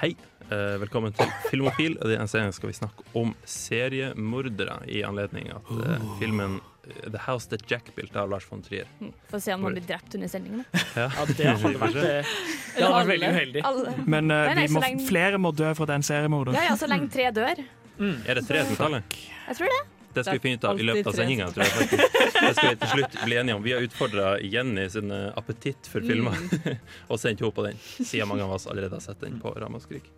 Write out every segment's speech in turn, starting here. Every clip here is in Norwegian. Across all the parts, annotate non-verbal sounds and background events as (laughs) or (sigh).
Hei, eh, velkommen til Filmofil. I denne serien skal vi snakke om seriemordere i anledning at eh, filmen eh, The House That Jack built av Lars von Trier. Få se om han blir drept under sendingen. da. Ja, Ja, det hadde vært, det hadde vært veldig uheldig. Alle. Men uh, Nei, må, lenge- flere må dø for at det er en seriemorder. Ja, ja, så lenge tre dør. Er det tre totaler? Jeg tror det. Det skal vi finne ut av i løpet av sendinga. tror jeg faktisk. Det skal vi til slutt bli enige om. Vi har utfordra Jenny sin eh, appetitt for filmer (laughs) og sendt henne på den, siden mange av oss allerede har sett den på Ramaskrik.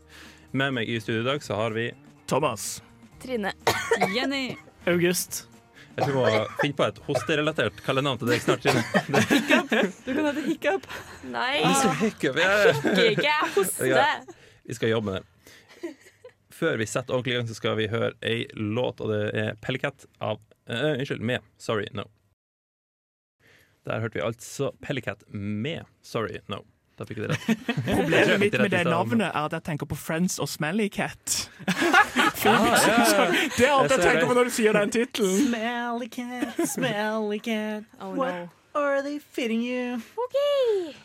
Med meg i studio i dag så har vi Thomas. Trine. Jenny. August. Jeg tror vi må finne på et hosterelatert kallenavn til deg snart. Trine. (laughs) Du kan hete Hiccup. Nei, Hiccup, ja. ikke hoste. Ja. Vi skal jobbe med det. Før vi setter ordentlig i gang, så skal vi høre ei låt, og det er Pellicat av uh, Unnskyld, med Sorry No. Der hørte vi altså Pellicat med Sorry No. Da fikk vi det rett. (laughs) Problemet mitt med det navnet er at jeg tenker på Friends og Smelly Cat. (laughs) Ah, ja. Det er alt Jeg jeg tenker på når du sier den tittelen. Smelly cat, smelly cat. Oh no. Are they fitting you?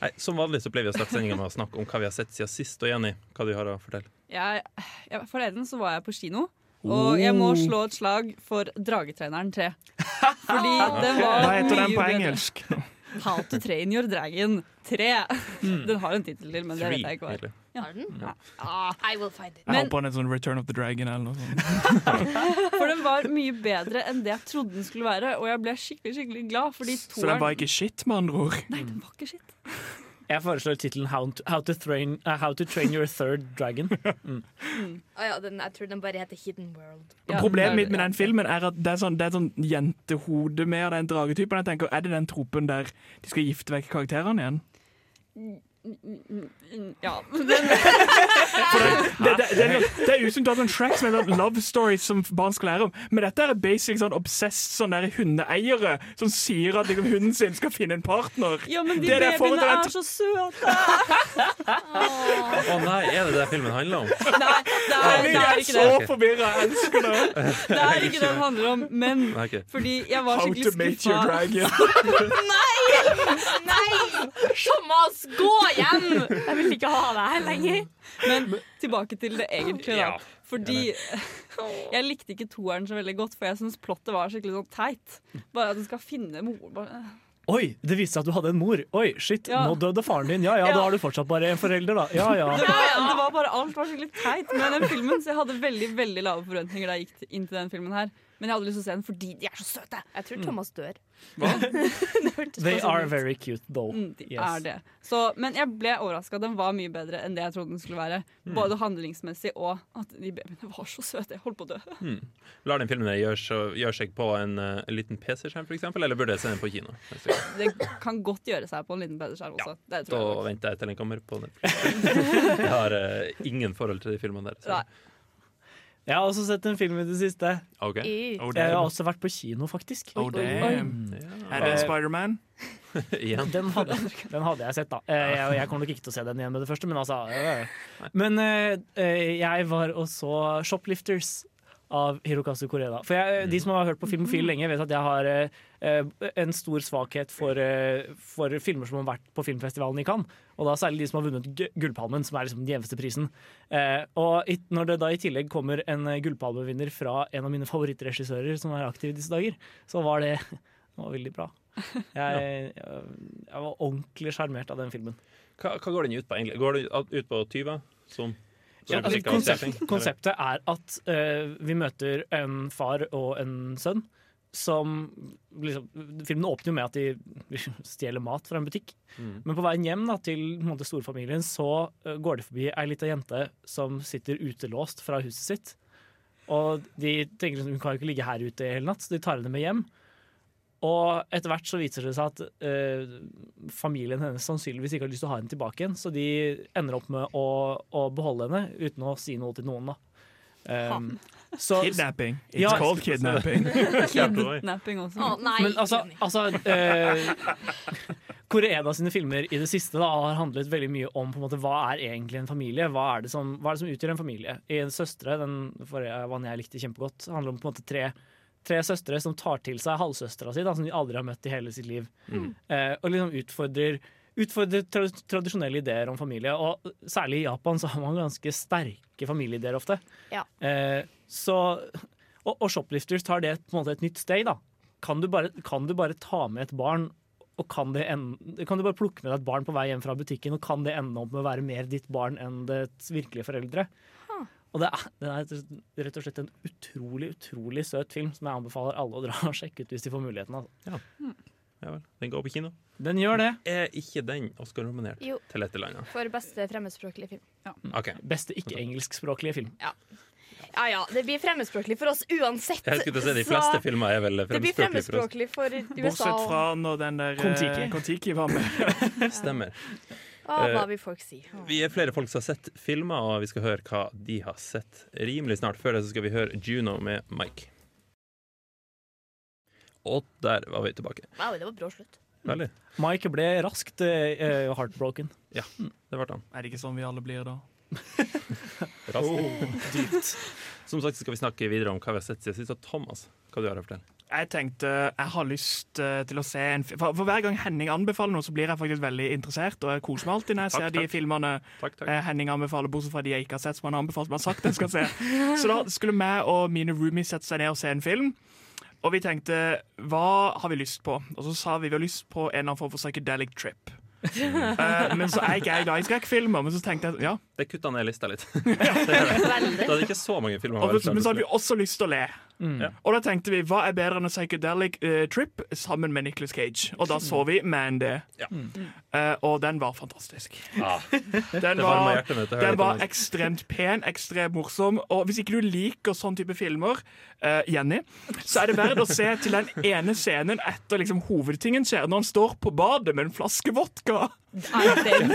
Nei, som vanlig så pleier vi å starte sendinga med å snakke om hva vi har sett siden sist. Og Jenny, hva du har å fortelle? Ja, forleden så var jeg på kino, og jeg må slå et slag for Dragetreneren 3. (laughs) Fordi den var Hva heter den mye på bedre. engelsk? How to train your dragon 3. Den har en tittel til, men det vet jeg ikke hva er. Har den? I will find it. Jeg Men- håper den er sånn Return of the Dragon eller noe sånt. (laughs) For den var mye bedre enn det jeg trodde den skulle være, og jeg ble skikkelig skikkelig glad. Fordi Så den var ikke shit, med andre ord. Nei, den var ikke shit. Jeg foreslår tittelen How, to- How, to train- eh, How to Train Your Third Dragon. (laughs) Å ja, den, jeg tror den bare heter Hidden World. Ja, Problemet mitt med den filmen er at det er sånn, det er sånn jentehode med den dragetypen. Jeg tenker, Er det den tropen der de skal gifte vekk karakterene igjen? Ja. (laughs) Det, det, det, er- det er ut som du har sånn som er sånn love stories som barn skal lære om. Men dette er basic sånn obsessed sånn der hundeeiere som sier at liksom, hunden sin skal finne en partner. ja, men de er jeg babyene til er så søte! Å nei, er det det filmen handler om? Nei, det er, det Jeg er er ikke så det. forvirra. Jeg elsker det. Det er ikke det det handler om. Men okay. fordi jeg var How to skikkelig mate your dragon (laughs) dragon. Nei! Thomas, gå hjem! Jeg vil ikke ha deg her lenger. Men tilbake til det egentlige, da. Fordi (laughs) jeg likte ikke toeren så veldig godt, for jeg syns plottet var skikkelig sånn teit. Bare at du skal finne mor bare. Oi, det viste seg at du hadde en mor. Oi, shit, Ja. nå døde faren din. Ja ja, Ja. da har du fortsatt bare en forelder, da. Ja ja. (laughs) Det var, det var bare Alt var skikkelig teit med den filmen, så jeg hadde veldig veldig lave forventninger da jeg gikk inn til den filmen her. Men jeg hadde lyst til å se den fordi de er så søte. Jeg tror Thomas dør. Hva? (laughs) They are very cute, though. Mm, de Yes. er det. Så, men jeg ble overraska. Den var mye bedre enn det jeg trodde den skulle være. Både handlingsmessig og at de babyene var så søte. Jeg holdt på å dø. Mm. Lar den filmen gjøre, gjør seg på en, eh, en liten PC-skjerm, eksempel, eller burde jeg se den på kino? (laughs) Det kan godt gjøre seg på en liten PC-skjerm også. Det Da jeg. venter jeg til den kommer på Netflix. (laughs) Jeg har uh, ingen forhold til de filmene der. Så. Nei. Jeg har også sett en film i det siste. Okay. Oh, Jeg har også vært på kino, faktisk. Oh, damn. Er det Spiderman? (laughs) Igjen. Den hadde, den hadde jeg sett, da. Eh, Jeg, jeg kommer nok ikke til å se den igjen med det første, men altså øh. Men eh, eh, jeg var og så 'Shoplifters' av Hirokazu Koreda. For jeg, De som har hørt på Filmofil lenge, vet at jeg har eh, eh, en stor svakhet for, eh, for filmer som har vært på filmfestivalen i Cannes. Og da særlig de som har vunnet Gullpalmen, som er liksom den gjeveste prisen. Eh, og it, når det da i tillegg kommer en eh, Gullpalmevinner fra en av mine favorittregissører som er aktiv i disse dager, så var det, (laughs) det var veldig bra. Jeg, jeg, jeg var ordentlig sjarmert av den filmen. Hva, hva går den ut på, egentlig? Går den ut på? Som, som Ja, altså, musikk konsept, konseptet er at uh, vi møter en far og en sønn som liksom, Filmen åpner jo med at de (laughs) stjeler mat fra en butikk. Mm. Men på veien hjem da, til måte, storfamilien så uh, går de forbi ei lita jente som sitter utelåst fra huset sitt. Og de tenker at hun kan jo ikke ligge her ute hele natt, så de tar henne med hjem. Og etter hvert så viser det seg at eh, familien hennes sannsynligvis ikke har lyst til å ha henne tilbake igjen, så de ender opp med å, å beholde henne uten å si noe til noen. da. Um, så, Kidnapping. It's Ja. called kidnapping. (laughs) Kidnapping også. Oh, nei, men altså, altså eh, Koreeda sine filmer i det siste da, har handlet veldig mye om på en måte, hva er egentlig en familie. Hva er det som, hva er det som utgjør en familie? I Søstre, den forrige jeg likte kjempegodt, handler om på en måte tre, tre søstre som tar til seg halvsøstera si, da, som de aldri har møtt i hele sitt liv. Eh, og liksom utfordrer, utfordrer tra tradisjonelle ideer om familie. Og særlig i Japan så har man ganske sterke familieideer ofte. Ja. Eh, så, og, og Shoplifters tar det på en måte et nytt steg. da. Kan du bare, kan du bare ta med et barn og kan, det ende, kan du bare plukke med deg et barn på vei hjem fra butikken, og kan det ende opp med å være mer ditt barn enn dets virkelige foreldre? Og det er, det er rett og slett en utrolig utrolig søt film som jeg anbefaler alle å dra og sjekke ut hvis de får muligheten. Altså. Ja vel. Den går på kino. Den gjør det. Er ikke den Oscar-nominert til dette landet? For beste fremmedspråklige film. OK. Beste ikke-engelskspråklige film. Ja ja, det blir fremmedspråklig for oss uansett. Jeg skulle si De Så fleste filmer er vel fremmedspråklige for oss. for USA. Bortsett fra når den der eh, Kon-Tiki. Kon-Tiki var med. (laughs) Stemmer. Hva vil folk si? Vi er flere folk som har sett filmer, og vi skal høre hva de har sett rimelig snart. Før det så skal vi høre Juno med Mike. Og der var vi tilbake. Wow, det var brå slutt. Veldig. Mike ble raskt uh, heartbroken. Det ble han. Er det ikke sånn vi alle blir da? Raskt. Dypt. Som sagt skal vi snakke videre om hva vi har sett siden sist. Thomas, hva du har å fortelle? Jeg tenkte jeg har lyst eh, til å se en film for, for hver gang Henning anbefaler noe, så blir jeg faktisk veldig interessert. Og jeg koser meg alltid når jeg Takk, ser de takk. filmene Takk, takk. eh, Henning anbefaler, bortsett fra de jeg ikke har sett, som han har anbefalt, som han har sagt jeg skal se. Så da skulle meg og mine roomies sette seg ned og se en film. Og vi tenkte hva har vi lyst på? Og så sa vi vi har lyst på en eller annen form for psychedelic trip. uh, (laughs) men så er ikke jeg glad i skrekkfilmer. Men så tenkte jeg ja. Det kutta ned lista litt. (laughs) (laughs) Det gjør det. Veldig. Da hadde ikke så mange filmer. Og, men så hadde vi også lyst til å le. Mm. Ja. Og da tenkte vi hva er bedre enn en psychedelic uh, trip sammen med Nicolas Cage? Og da så vi Mandy. Ja. Eh, og den var fantastisk. Ah, (laughs) Den var, mitt. den var ekstremt pen, ekstremt morsom. Og hvis ikke du liker sånn type filmer, uh, Jenny, så er det verdt å se til den ene scenen etter liksom, hovedtingen skjer, når han står på badet med en flaske vodka. Er den?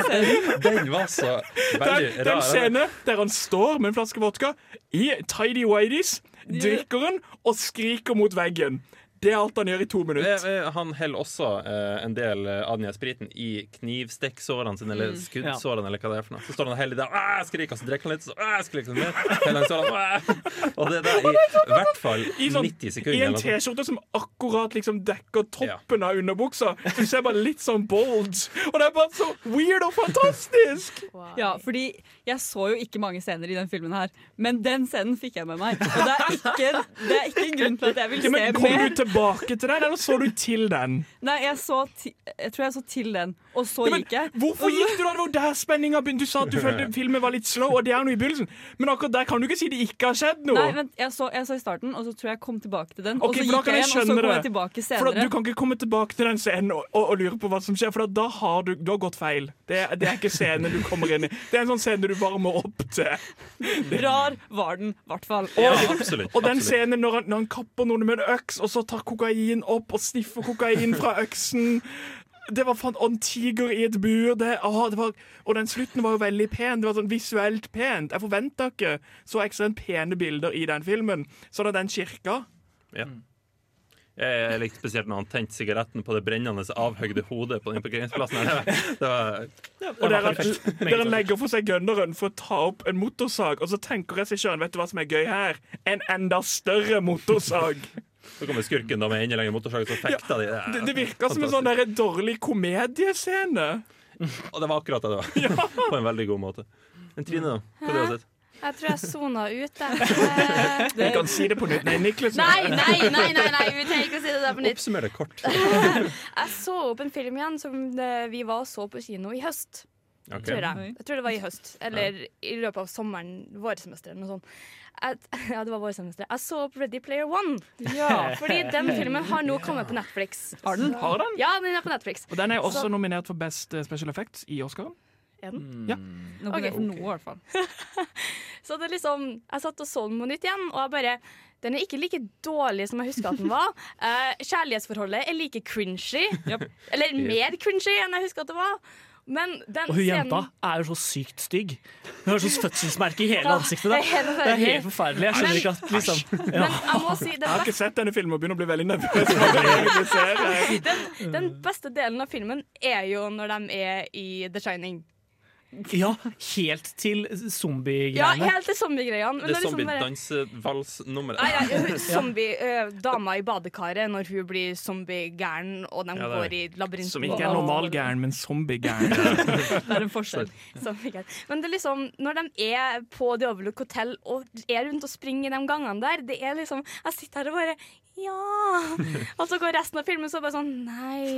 Den var så veldig Den, den scenen der han står med en flaske vodka i tidy whities, drikker den og skriker mot veggen. Det er alt han gjør i to minutter. Han heller også eh, en del eh, av den spriten i knivstikksårene sine, eller skuddsårene, eller hva det er for noe. Så står han heller der og skriker, og så drikker han litt, så skriker han «Åh». Og det er der i hvert fall I sånn- 90 sekunder. I en sånt. T-skjorte som akkurat liksom dekker toppen av underbuksa. Så du ser bare litt sånn bold. Og det er bare så weird og fantastisk! (laughs) Ja, fordi jeg så jo ikke mange scener i den filmen her, men den scenen fikk jeg med meg. Og det er ikke, det er ikke en grunn til at jeg vil Ja, men Kom mer. Tilbake til den, eller så du til den? Nei, jeg, så ti jeg tror jeg så til den, og så Ja, men gikk jeg. Hvorfor gikk du da? Det var der spenninga begynte. Du sa at du (laughs) følte filmen var litt slow, og det er noe i begynnelsen. Men akkurat der kan du ikke si det ikke har skjedd noe. Nei, vent, jeg så, jeg så i starten, og så tror jeg jeg kom tilbake til den. Okay, og så gikk jeg igjen, og så kom jeg tilbake senere. For da. Du kan ikke komme tilbake til den scenen og, og, og lure på hva som skjer, for da, da har du, du har gått feil. Det, det er ikke scenen du kommer inn i. Det er en sånn scene du bare må opp til. (laughs) Rar var den, i hvert fall. Ja, absolutt. Og den absolutt. scenen når han, når han kapper noen med en øks, og så tar kokain opp og sniffer kokain fra øksen det var faen, en tiger i et bur. Det, å, det var, og den slutten var jo veldig pen. Det var sånn visuelt pent. Jeg forventa ikke så ekstremt pene bilder i den filmen. Så da den kirka Ja. Jeg likte spesielt når han tente sigaretten på det brennende, avhøgde hodet på den parkeringsplassen. var, Det var, Og der han, der han legger for seg gunneren for å ta opp en motorsag, og så tenker regissøren vet du hva som er gøy her? En enda større motorsag. Så kommer skurken da med enda lengre motorsag, så fekta de. Det, det virker som en sånn der dårlig komediescene. Og det var akkurat det det var. (laughs) På en veldig god måte. Men Trine, da? Hva du har sett? Jeg tror jeg sona ut, jeg. (laughs) Vi kan si det på nytt. Nei, Niklas. Nei, nei, nei, nei, nei, vi trenger ikke å si det der på nytt. Oppsummer det kort. (laughs) Jeg så opp en film igjen som eh, vi var og så på kino i høst. Okay. Tror jeg. jeg tror det var i høst. Eller i løpet av sommeren, vårsemesteret, Jeg, (laughs) ja, det var vårsemesteret. Jeg så opp Ready Player One. Ja, fordi (laughs) den filmen har nå kommet på Netflix. Har den? Har den? Ja, den er på Netflix. Og den er også Så- nominert for Best eh, Special Effects i Oscaren. Er den? Ja. Det for noe, i hvert fall. (laughs) Så det er liksom Jeg satt og så den på nytt igjen, og jeg bare Den er ikke like dårlig som jeg husker at den var. Uh, kjærlighetsforholdet er like cringy. Eller mer cringy enn jeg husker at det var. Men den Og hun scenen- jenta er jo så sykt stygg. Hun har sånn fødselsmerke i hele Ja, ansiktet. det Da. er helt Det er helt forferdelig. Jeg skjønner ikke at liksom, ja. Jeg si, Jeg har ikke sett denne filmen og begynner å bli veldig nervøs. (laughs) Den, den beste delen av filmen er jo når de er i The Shining. Ja, helt til Ja, helt til zombiegreiene. men Det er liksom bare- zombie-dansevalsnummeret. Nei, ja, (laughs) hun- (laughs) zombie, øh, dama i badekaret når hun blir zombiegæren og de Ja, går i labyrint. Som ikke er normalgæren, men zombiegæren. (laughs) Det er en forskjell. Men det er liksom, når de er på The Overlook Hotel og er rundt og springer de gangene der, det er liksom Jeg sitter her og bare Ja! (laughs) Og så går resten av filmen så bare sånn Nei.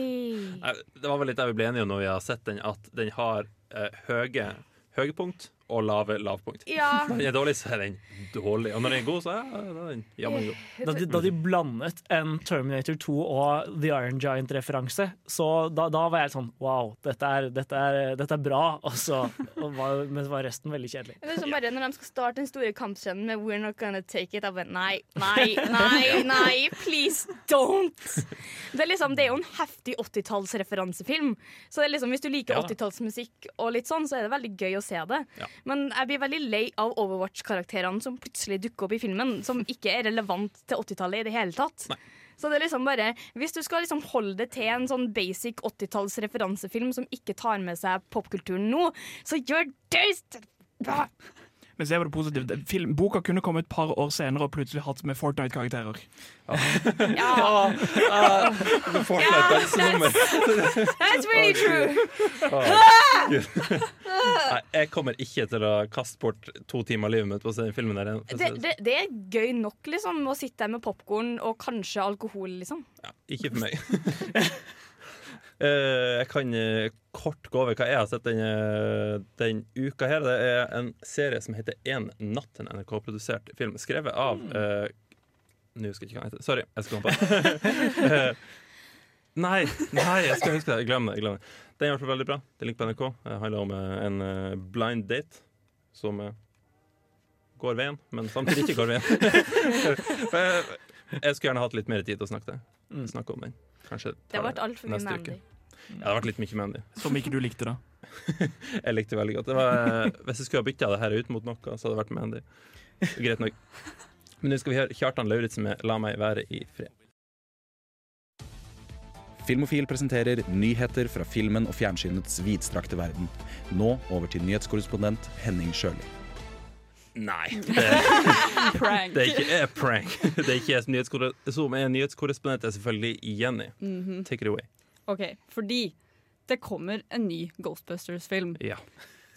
Det var vel litt det vi ble enige om når vi har sett den, at den har eh, høye høydepunkt og lave lavpunkt. Ja. (laughs) Når den er dårlig, så er den dårlig. Og når den er god, så er den jammen god. Da de, da de blandet en Terminator 2 og The Iron Giant-referanse, så da, da var jeg sånn Wow, dette er, dette er, dette er bra. Og så og var, men var resten veldig kjedelig. Det er som bare Når de skal starte den store kampscenen med 'We're not gonna take it', jeg bare nei, nei, nei, (laughs) nei, please don't! Det er liksom, det er jo en heftig 80-tallsreferansefilm. Så det er liksom, hvis du liker Ja. 80-tallsmusikk, og litt sånn, så er det veldig gøy å se det. Ja. Men jeg blir veldig lei av Overwatch-karakterene som plutselig dukker opp i filmen, som (laughs) ikke er relevant til 80-tallet i det hele tatt. Nei. Så det er liksom bare Hvis du skal liksom holde det til en sånn basic 80-talls referansefilm som ikke tar med seg popkulturen nå, så gjør det! (laughs) Men se på det positive. Film, boka kunne komme et par år senere og plutselig hatt med Fortnite-karakterer. (laughs) Ja, Fortnite yeah, that's really true! Nei, jeg kommer ikke til å kaste bort to timer av livet mitt på å se den filmen der. Det, det, det er gøy nok, liksom, å sitte der med popkorn og kanskje alkohol, liksom. Ja, ikke for meg. (laughs) Eh, jeg kan eh, kort gå over hva jeg har sett denne, den uka her. Det er en serie som heter En natt, en NRK-produsert film. Skrevet av eh, Nå husker jeg ikke hva den heter. Sorry, jeg skal komme på det. (laughs) Eh, nei, nei, jeg skal huske det. Glem det. Glem det. Den er i hvert fall veldig bra. Det ligger på NRK. Det handler om eh, en eh, blind date som eh, går veien, men samtidig ikke går veien. (laughs) (laughs) Eh, jeg skulle gjerne hatt litt mer tid til å snakke, snakke om den. Kanskje Det har vært altfor mye. Mandy. Ja, det har vært litt mye Mandy. Som ikke du likte, da. (laughs) Jeg likte veldig godt. Det var, hvis jeg skulle ha bytta det her ut mot noe, så hadde det vært Mandy. Greit nok. Men nå skal vi høre Kjartan Lauritzen med 'La meg være i fred'. Filmofil presenterer nyheter fra filmen og fjernsynets vidstrakte verden. Nå over til nyhetskorrespondent Henning Sjøli. Nei, (laughs) det, Prank. det er ikke er prank. (laughs) Det er ikke en som nyhetskore- er nyhetskorrespondent, er selvfølgelig Jenny. Mhm. Take it away. OK, fordi det kommer en ny Ghostbusters-film. Ja.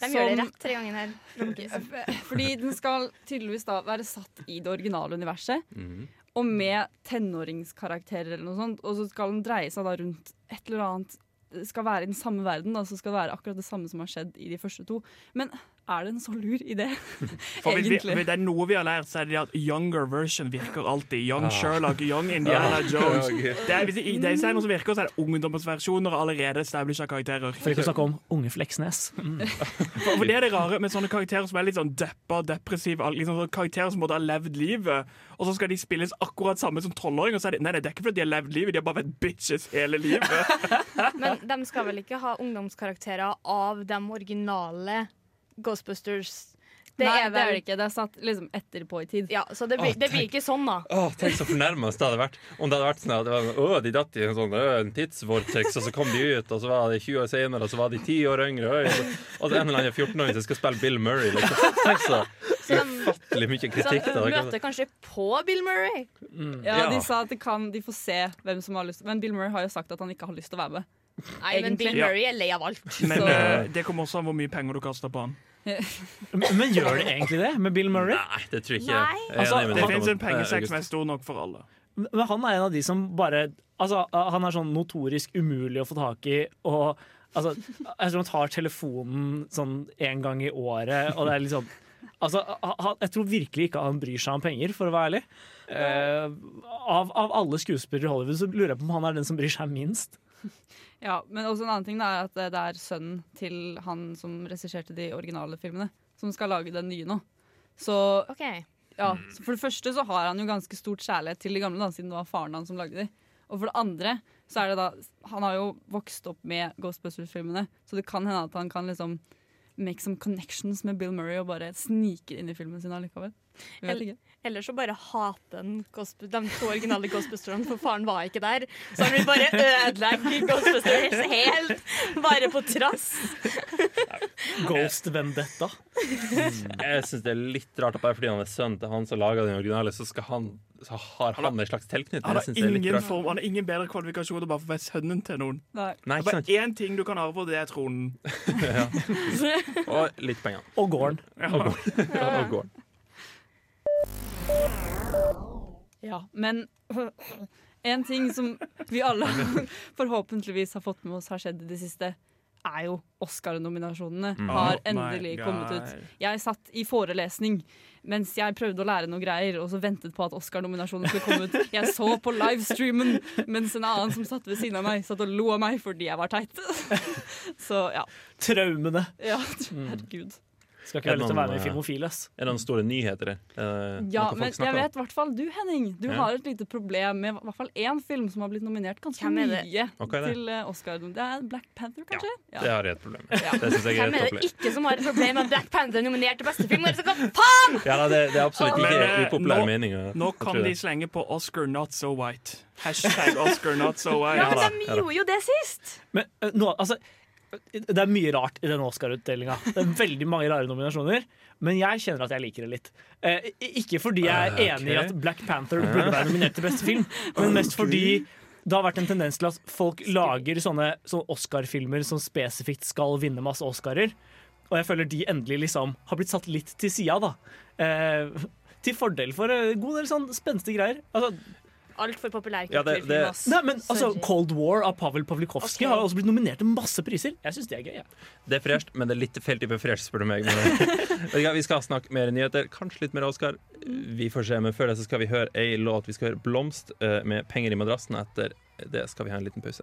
De gjør det rett tre ganger her. (laughs) Fordi den skal tydeligvis da være satt i det originale universet. Mhm. Og med tenåringskarakterer eller noe sånt. Og så skal den dreie seg da rundt et eller annet Det skal være i den samme verden, da, så skal det være akkurat det samme som har skjedd i de første to. Men er det en så lur idé? (laughs) Hvis, vi, Egentlig. hvis det er noe vi har lært, så er det at younger version virker alltid. Young Ah. Sherlock, young Indiana Ah. Jones. (laughs) Det er, hvis det, det er noe som virker, så er det ungdomsversjoner av allerede establisha karakterer. For ikke å snakke om Unge Fleksnes. (laughs) Mm. For, for det er det rare med sånne karakterer som er litt sånn deppa, depressive. Liksom sånne karakterer som både har levd livet, og så skal de spilles akkurat samme som tolvåringer. Så er det, nei, det er ikke fordi de har levd livet, de har bare vært bitches hele livet. Men de skal vel ikke ha ungdomskarakterer av de originale Ghostbusters? Det Nei, er det er vel det ikke. Det er satt liksom etterpå i tid. Ja, så det blir, det blir ikke sånn, da. Åh, tenk så fornærma det hadde vært om det hadde vært sånn at det var, sånn, Åh, de datt i en sånn øh, en tidsvortex, og så kom de ut, og så var de 20 år senere, og så var de 10 år yngre. Og så, og så en eller annen 14-åring som skal spille Bill Murray. Liksom. Tenk så Så de, ufattelig mye så kritikk. de møter kanskje på Bill Murray. Ja, Ja. De sa at de, kan, de får se hvem som har lyst Men Bill Murray har jo sagt at han ikke har lyst til å være med. Nei, men Bill Murray er lei av alt. Men Så- eh, det kommer også an hvor mye penger du kaster på han. (laughs) Men, men gjør det egentlig det med Bill Murray? Nei, det tror jeg ikke. Nei. Jeg Altså, Det fins en pengesekk som er stor nok for alle. Men han er en av de som bare Altså, han er sånn notorisk umulig å få tak i. Og altså, jeg tror han tar telefonen sånn en gang i året, og det er liksom Altså, han, jeg tror virkelig ikke han bryr seg om penger, for å være ærlig. Uh, av, av alle skuespillere i Hollywood så lurer jeg på om han er den som bryr seg minst. Ja, Men også en annen ting da, er at det er sønnen til han som regisserte de originale filmene, som skal lage den nye nå. Så OK. Ja, så For det første så har han jo ganske stort kjærlighet til de gamle, da, siden det var faren hans som lagde de. Og for det andre så er det da Han har jo vokst opp med Ghostbusters-filmene, så det kan hende at han kan liksom make some connections med Bill Murray og bare snike inn i filmen sin allikevel. Eller så bare hater han de to originale Ghostbusterne, for faren var ikke der. Så han vil bare ødelegge Ghostbusters helt, bare på trass. (laughs) Ghost Vendetta. Jeg syns det er litt rart at bare fordi han er sønnen til han som laga den originale, så, skal han, så har han en slags tilknytning. Han han har ingen bedre kvalifikasjoner bare for å være sønnen til noen. Nei. Nei, Det er bare én ting du kan arve på, det er tronen. (laughs) (laughs) Og litt penger. Og gården. Og gården. Og gården. Ja, men en ting som vi alle (laughs) forhåpentligvis har fått med oss har skjedd i det siste, er jo Oscar-nominasjonene har Oh endelig kommet ut. Jeg satt i forelesning mens jeg prøvde å lære noe greier, og så ventet på at Oscar-nominasjonen skulle komme ut. Jeg så på livestreamen mens en annen som satt ved siden av meg, satt og lo av meg fordi jeg var teit. (laughs) Så ja. Traumene. ja herregud. Skal ikke være litt å være med i noen, Filmofil, ass. Er det noen store nyheter der? Eh, Ja, men jeg vet i hvert fall du, Henning. Du Ja. har et lite problem med i hvert fall én film som har blitt nominert ganske det? mye det? til eh, Oscar. Det er Black Panther, kanskje? Ja, Det har jeg et problem med. Ja. Det synes jeg er Hvem er det ikke som har et problem med at Black Panther er nominert til beste film? Så faen?! Ja, da, det, det er absolutt ikke men, upopulær nå- mening. Nå kan de slenge på 'Oscar not so white'. Hashtag Oscar not so white. Ja, men de gjorde jo det sist! Men uh, nå, altså det er mye rart i den Oscar-utdelinga. Det er veldig mange rare nominasjoner. Men jeg kjenner at jeg liker det litt. Eh, ikke fordi jeg er okay. enig i at Black Panther burde være nominert til beste film, men mest fordi det har vært en tendens til at folk lager sånne, sånne Oscar-filmer som spesifikt skal vinne masse Oscarer. Og jeg føler de endelig liksom har blitt satt litt til sida, da. Eh, til fordel for en god del sånn spenstige greier. Altså, Altfor populær Ja, det- det- nei, men altså, Cold War av Pavel Pavlikovskij okay. har også blitt nominert til masse priser. Jeg syns det er gøy. Ja. Det er fresht, men det er litt feil type fresh, spør du meg. (laughs) Vi skal snakke mer nyheter, kanskje litt mer Oscar. Vi får se, men før det så skal vi høre ei låt. Vi skal høre 'Blomst' eh, med 'Penger i madrassen'. Etter det skal vi ha en liten pause.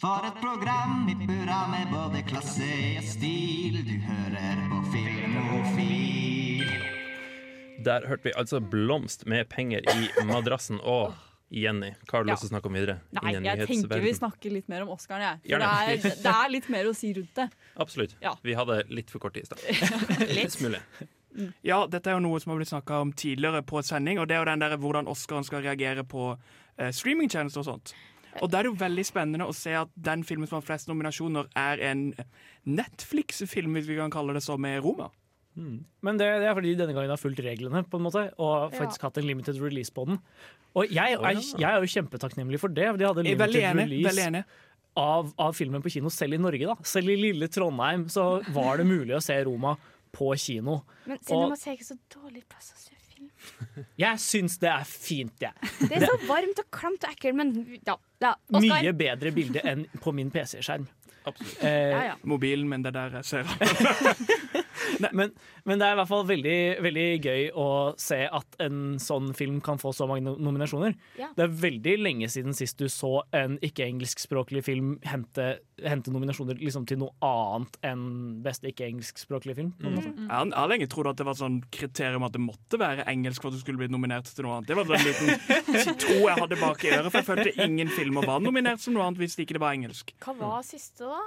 For et program i burra med både klasse og stil. Du hører på Filmofil. Der hørte vi altså 'Blomst' med 'Penger i madrassen'. Og Jenny, hva har du Ja. lyst til å snakke om videre? Nei, jeg tenker vi snakker litt mer om Oscaren, jeg. For det er, det er litt mer å si rundt det. Absolutt. Ja. Vi hadde litt for kort tid i stad. (laughs) (laughs) Litt mulig. Ja, dette er jo noe som har blitt snakka om tidligere på sending, og det er jo den der hvordan Oscaren skal reagere på eh, streamingtjenester og sånt. Og da er det jo veldig spennende å se at den filmen som har flest nominasjoner, er en Netflix-film, hvis vi kan kalle det så, med Roma. Men det, det er fordi de denne gangen har fulgt reglene på en måte og faktisk hatt en limited release på den. Og jeg, er, jeg er jo kjempetakknemlig for det. for De hadde er limited enig. release av, av filmen på kino selv i Norge. da Selv i lille Trondheim så var det mulig å se Roma på kino. Men Og- Cinema er ikke så dårlig plass å se film. Jeg syns det er fint, jeg. Det er så varmt og klamt og ekkelt, men ja. ja. Mye bedre bilde enn på min PC-skjerm. Absolutt. Eh, Ja, ja. Mobilen min, det er der jeg ser (laughs) den. men, men det er i hvert fall veldig, veldig gøy å se at en sånn film kan få så mange nominasjoner. Ja. Det er veldig lenge siden sist du så en ikke-engelskspråklig film hente, hente nominasjoner liksom til noe annet enn beste ikke-engelskspråklige film. Mm. en. Jeg har- jeg har lenge trodd at det var sånn kriterium at det måtte være engelsk for at du skulle bli nominert til noe annet. Det var en liten tro jeg hadde bak i øret, for jeg følte ingen filmer var nominert som noe annet hvis ikke det var engelsk. Hva var siste, da?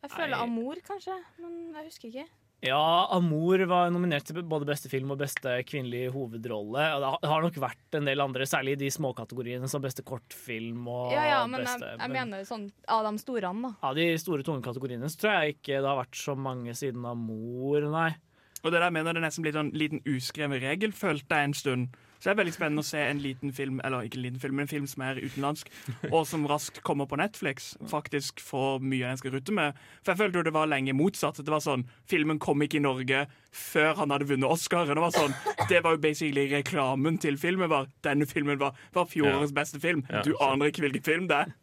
Jeg føler Amor, kanskje. Men jeg husker ikke. Ja, Amour var nominert til både beste film og beste kvinnelige hovedrolle. Og det har- nok vært en del andre, særlig i de småkategoriene som beste kortfilm og Ja, ja, men beste jeg, jeg mener sånn av de store, da. Av de store, tunge kategoriene så tror jeg ikke det har vært så mange siden Amour, nei. Og det der mener det det nesten blir en liten uskreven regel, følte jeg en stund. Så det er veldig spennende å se en liten film, eller ikke en liten film, men en film som er utenlandsk, (laughs) og som raskt kommer på Netflix, faktisk får mye av den skal rutte med. For jeg følte jo det var lenge motsatt. Det var sånn, Filmen kom ikke i Norge før han hadde vunnet Oscar. Det var sånn, det var jo basically reklamen til filmen. var, Denne filmen var, var fjorårets beste film. Ja, Du aner ikke hvilken film det er. (laughs)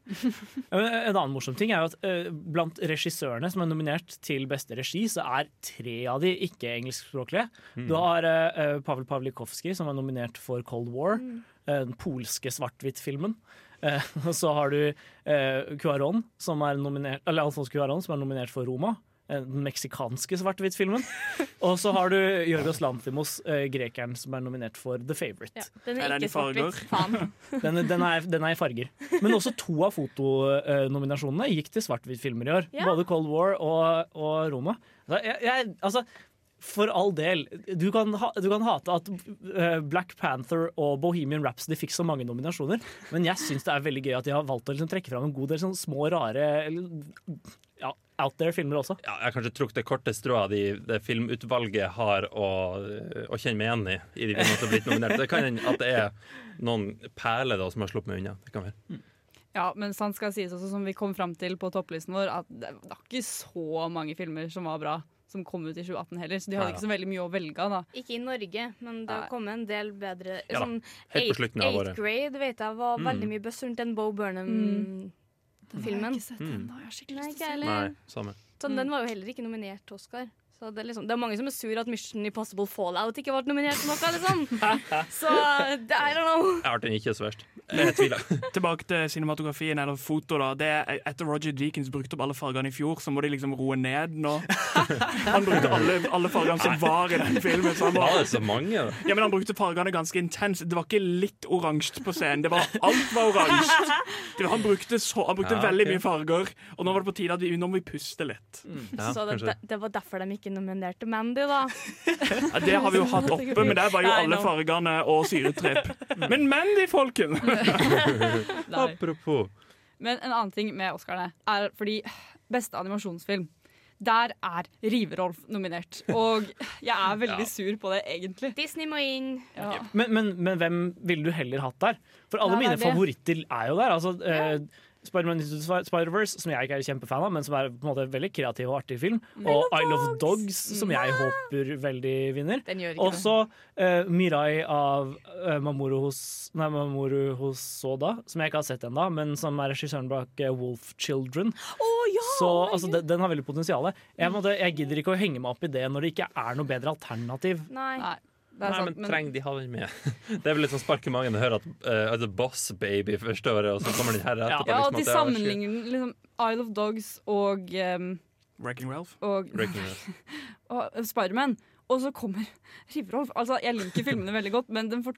En annen morsom ting er jo at eh, blant regissørene som er nominert til beste regi, så er tre av de ikke-engelskspråklige. Du har uh, Pavel Pavlikovskij, som er nominert for Cold War, Mm. den polske svart-hvitt-filmen. Eh, (laughs) og så har du uh, Cuaron, som er nominert, eller Alfons Cuaron, som er nominert for Roma. eh, den meksikanske svart-hvitt-filmen. (laughs) Og så har du Jorgos Lanthimos, eh, grekeren, som er nominert for The Favourite. Ja, den Er i ikke svart-hvitt. (laughs) Den, den, den er i farger. Men også to av fotonominasjonene gikk til svart-hvitt-filmer i år. Ja. Både Cold War og, og Roma. Altså, jeg, jeg, altså, for all del. Du kan, ha, du kan hate at eh, Black Panther og Bohemian Rhapsody fikk så mange nominasjoner, men jeg syns det er veldig gøy at de har valgt å liksom trekke fram en god del sånne små, rare eller, ja, out there-filmer også. Ja, jeg har kanskje trukket det korte strået de, det filmutvalget har å, å kjenne meg igjen i. i de filmene som har blitt nominert. Det kan hende at det er noen perler da, som har sluppet meg unna. Det kan være. Ja, men sant skal sies også, som vi kom fram til på topplisten vår, at det var ikke så mange filmer som var bra, som kom ut i 2018 heller. Så de hadde Neida. ikke så veldig mye å velge av, da. Ikke i Norge, men det har kommet en del bedre Ja sånn, helt på slutten av året. grade vet jeg var Mm. veldig mye buzz rundt den Bo Burnham-filmen. Den har jeg ikke sett Mm. ennå. Jeg har skikkelig lyst til å se den. Nei, samme. Sånn, Den var jo heller ikke nominert til Oscar. Så det, er liksom, det er mange som er sur at Mission Impossible Fallout ikke ble nominert til noe. Liksom. (laughs) Så det, I don't know. Jeg har den ikke så verst. Jeg tviler. (laughs) Tilbake til cinematografien eller foto. da Det er Etter Roger Deakins brukte opp alle fargene i fjor, så må de liksom roe ned nå. (laughs) Han brukte alle, alle fargene som var i den filmen. Så han Var var, det så mange? da? ja, men han brukte fargene ganske intenst. Det var ikke litt oransje på scenen. Det var, alt var oransje. Han brukte, så, han brukte Ja, veldig mye farger, og nå var det på tide at vi, nå må vi puste litt. Ja, så det, det, det var derfor de ikke nominerte Mandy, da. (laughs) Ja, det har vi jo hatt oppe, men der var jo alle fargene og syretrepp. Men Mandy, folken! (laughs) Nei. Apropos. Men en annen ting med Oscarene er fordi beste animasjonsfilm der er Riverolf nominert. Og jeg er (laughs) veldig Ja. sur på det, egentlig. Disney må inn. Ja. Men, men, men hvem ville du heller hatt der? For alle Nei, mine favoritter er jo der. Altså, eh, Spider-Verse, som jeg ikke er kjempefan av, men som er på en måte veldig kreativ og artig film. Og I Love Dogs, som jeg håper veldig vinner. Ikke. Også eh, Mirai av uh, Mamoru, Hos, nei, Mamoru Hosoda, som jeg ikke har sett ennå, men som er regissøren bak eh, Wolf Children. Oh, ja! Så altså, den, den har veldig potensial. Jeg, jeg gidder ikke å henge meg opp i det når det ikke er noe bedre alternativ. Nei. Nei, sant. men Men, trenger de ha den med? (laughs) Det er vel litt sånn spark i magen å høre at uh, altså Boss Baby første året, og så kommer den her etterpå. ja, liksom, og de det er sammenligner liksom Isle of Dogs og, um, Wrecking Ralph. og, (laughs) og Spiderman. Og så kommer (laughs) Riverolf. Altså, jeg liker filmene veldig godt, men den for,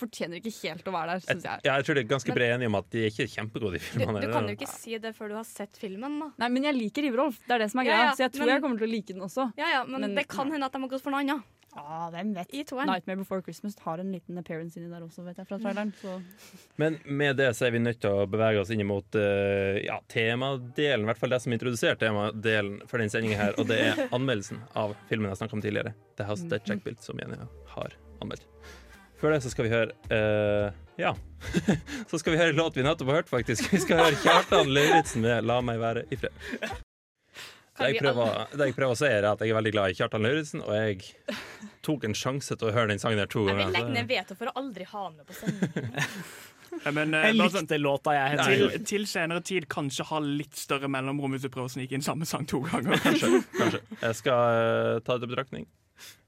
fortjener ikke helt å være der, syns jeg. ja, jeg tror det er ganske bred enige om at de er ikke kjempegode, de Du, filmene. du kan jo ikke si det før du har sett filmen, da. Nei, men jeg liker Riverolf. Det er det som er Ja, greia. ja, så jeg tror men- jeg kommer til å like den også. Ja, ja, men, Men- det kan hende at de har gått for noe annet. Ja, hvem vet? I toeren. Nightmare Before Christmas har en liten appearance inni der også, vet jeg, fra traileren. Så. Men med det så er vi nødt til å bevege oss inn mot uh, ja, temadelen, i hvert fall det som introduserte temadelen for den sendingen her, og det er (laughs) anmeldelsen av filmen jeg snakket om tidligere, The House That Jack Built, som Jenny har anmeldt. Før det så skal vi høre uh, Ja. (laughs) så skal vi høre en låt vi nettopp har hørt, faktisk. Vi skal høre Kjartan Lauritzen med 'La meg være i fred'. Det jeg, prøver, det jeg prøver å si, er at jeg er veldig glad i Kjartan Lauritzen, og jeg tok en sjanse til å høre den sangen her to ganger. Jeg vil legge ned veto for å aldri ha den med på sending. (laughs) Ja, men, eh, Jeg sånn, likte låta, jeg. Nei. Til, til senere tid kanskje ha litt større mellomrom hvis du prøver å snike inn samme sang to ganger. (laughs) Kanskje. kanskje. Jeg skal eh, ta det til betraktning.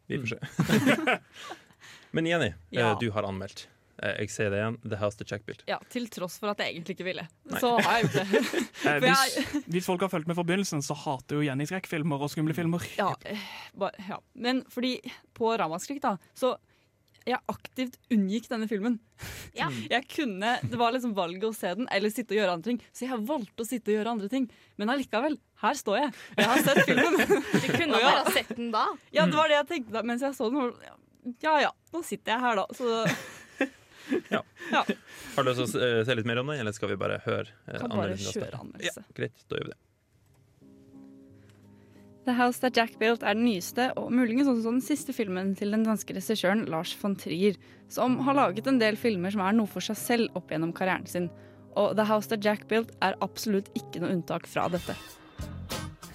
Vi får se. (laughs) Men Jenny, Ja. eh, du har anmeldt. Eh, jeg sier det igjen. The House the Check Built. Ja, til tross for at jeg egentlig ikke ville. Nei. Så har jeg gjort det. (laughs) Eh, (laughs) hvis, hvis folk har fulgt med fra begynnelsen, så hater jo Jenny skrekkfilmer og skumle filmer. Ja, eh, ja. Men fordi på Ramaskrik, da, så jeg aktivt unngikk denne filmen. Ja. (laughs) Jeg kunne, Det var liksom valget å se den eller sitte og gjøre andre ting, så jeg valgte å sitte og gjøre andre ting. Men allikevel, her står jeg. Jeg har sett filmen. Du kunne ja. bare ha sett den da. Ja, det var det jeg tenkte da mens jeg så den. Ja ja, nå sitter jeg her, da. Så (laughs) Har du lyst til å se- se litt mer om det, eller skal vi bare høre eh, kan bare anmeldelsen? kjøre Ja, greit, da gjør vi det. The House That Jack Built er den nyeste og muligens også den siste filmen til den danske regissøren Lars von Trier, som har laget en del filmer som er noe for seg selv opp gjennom karrieren sin. Og The House That Jack Built er absolutt ikke noe unntak fra dette.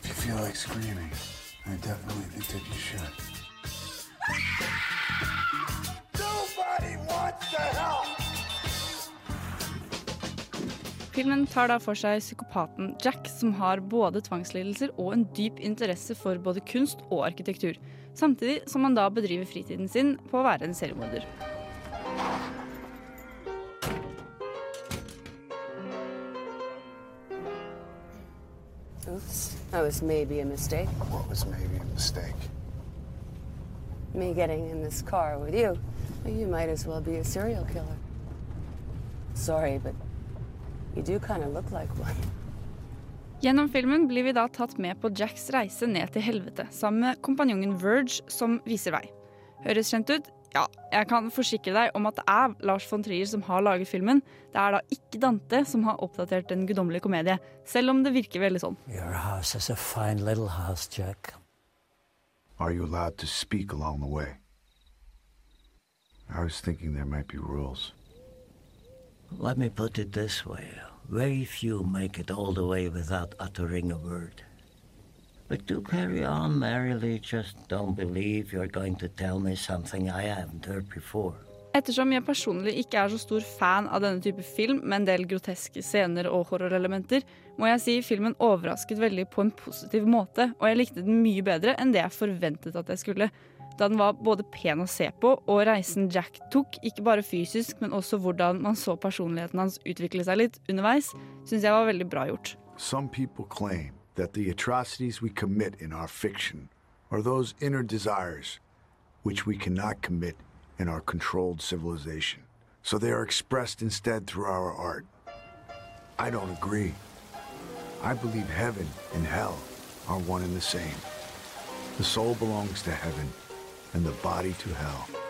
If you feel like screaming, I definitely think that you should. Filmen tar da for seg psykopaten Jack, som har både tvangslidelser og en dyp interesse for både kunst og arkitektur, samtidig som han da bedriver fritiden sin på å være en seriemorder. That was maybe a mistake. What was maybe a mistake? Me getting in this car with you. Well, you might as well be a serial killer. Sorry, but you do kind of look like one. Gjennom filmen blir vi da tatt med på Jacks reise ned til helvete, sammen med kompanjongen Verge, som viser vei. Høres kjent ut? Ja, jeg kan forsikre deg om at det er Lars von Trier som har laget filmen. Det er da ikke Dante som har oppdatert Den guddommelige komedie, selv om det virker veldig sånn. Your house is a fine little house, Jack. Are you allowed to speak along the way? I was thinking there might be rules. Let me put it this way. Very few make it all the way without uttering a word. But do carry on merrily, just don't believe you're going to tell me something I haven't heard before. Ettersom jeg personlig ikke er så stor fan av denne type film, med en del groteske scener og horrorelementer, må jeg si filmen overrasket veldig på en positiv måte, og jeg likte den mye bedre enn det jeg forventet at jeg skulle. Da den var både pen å se på, og reisen Jack tok, ikke bare fysisk, men også hvordan man så personligheten hans utvikle seg litt underveis, syns jeg var veldig bra gjort. Some people claim that the atrocities we commit in our fiction are those inner desires which we cannot commit in our controlled civilization. So they are expressed instead through our art. I don't agree. I believe heaven and hell are one and the same. The soul belongs to heaven and the body to hell.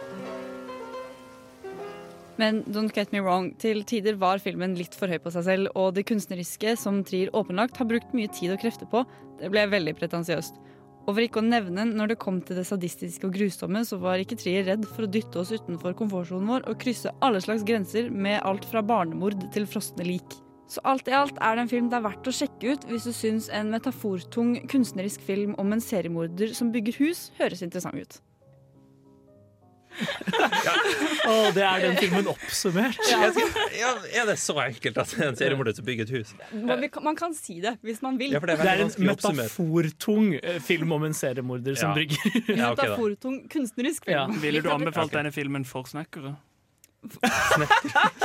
Men don't get me wrong, til tider var filmen litt for høy på seg selv, og det kunstneriske, som Trier åpenlagt har brukt mye tid og krefter på, det ble veldig pretensiøst. Og for ikke å nevne, når det kom til det sadistiske og grusomme, så var ikke Trier redd for å dytte oss utenfor komfortsonen vår og krysse alle slags grenser med alt fra barnemord til frosne lik. Så alt i alt er det en film det er verdt å sjekke ut hvis du syns en metafortung kunstnerisk film om en seriemorder som bygger hus, høres interessant ut. (laughs) Å, det er den filmen oppsummert. Ja. skal, ja, er det så enkelt at en seriemorder som bygger et hus? Man, man kan si det hvis man vil. Ja, for det er Det er en metafortung eh, film om en seriemorder som brygger. (laughs) Ja, ok. Metafortung kunstnerisk film. Ja. Ville du anbefalt okay. denne filmen for snekkere?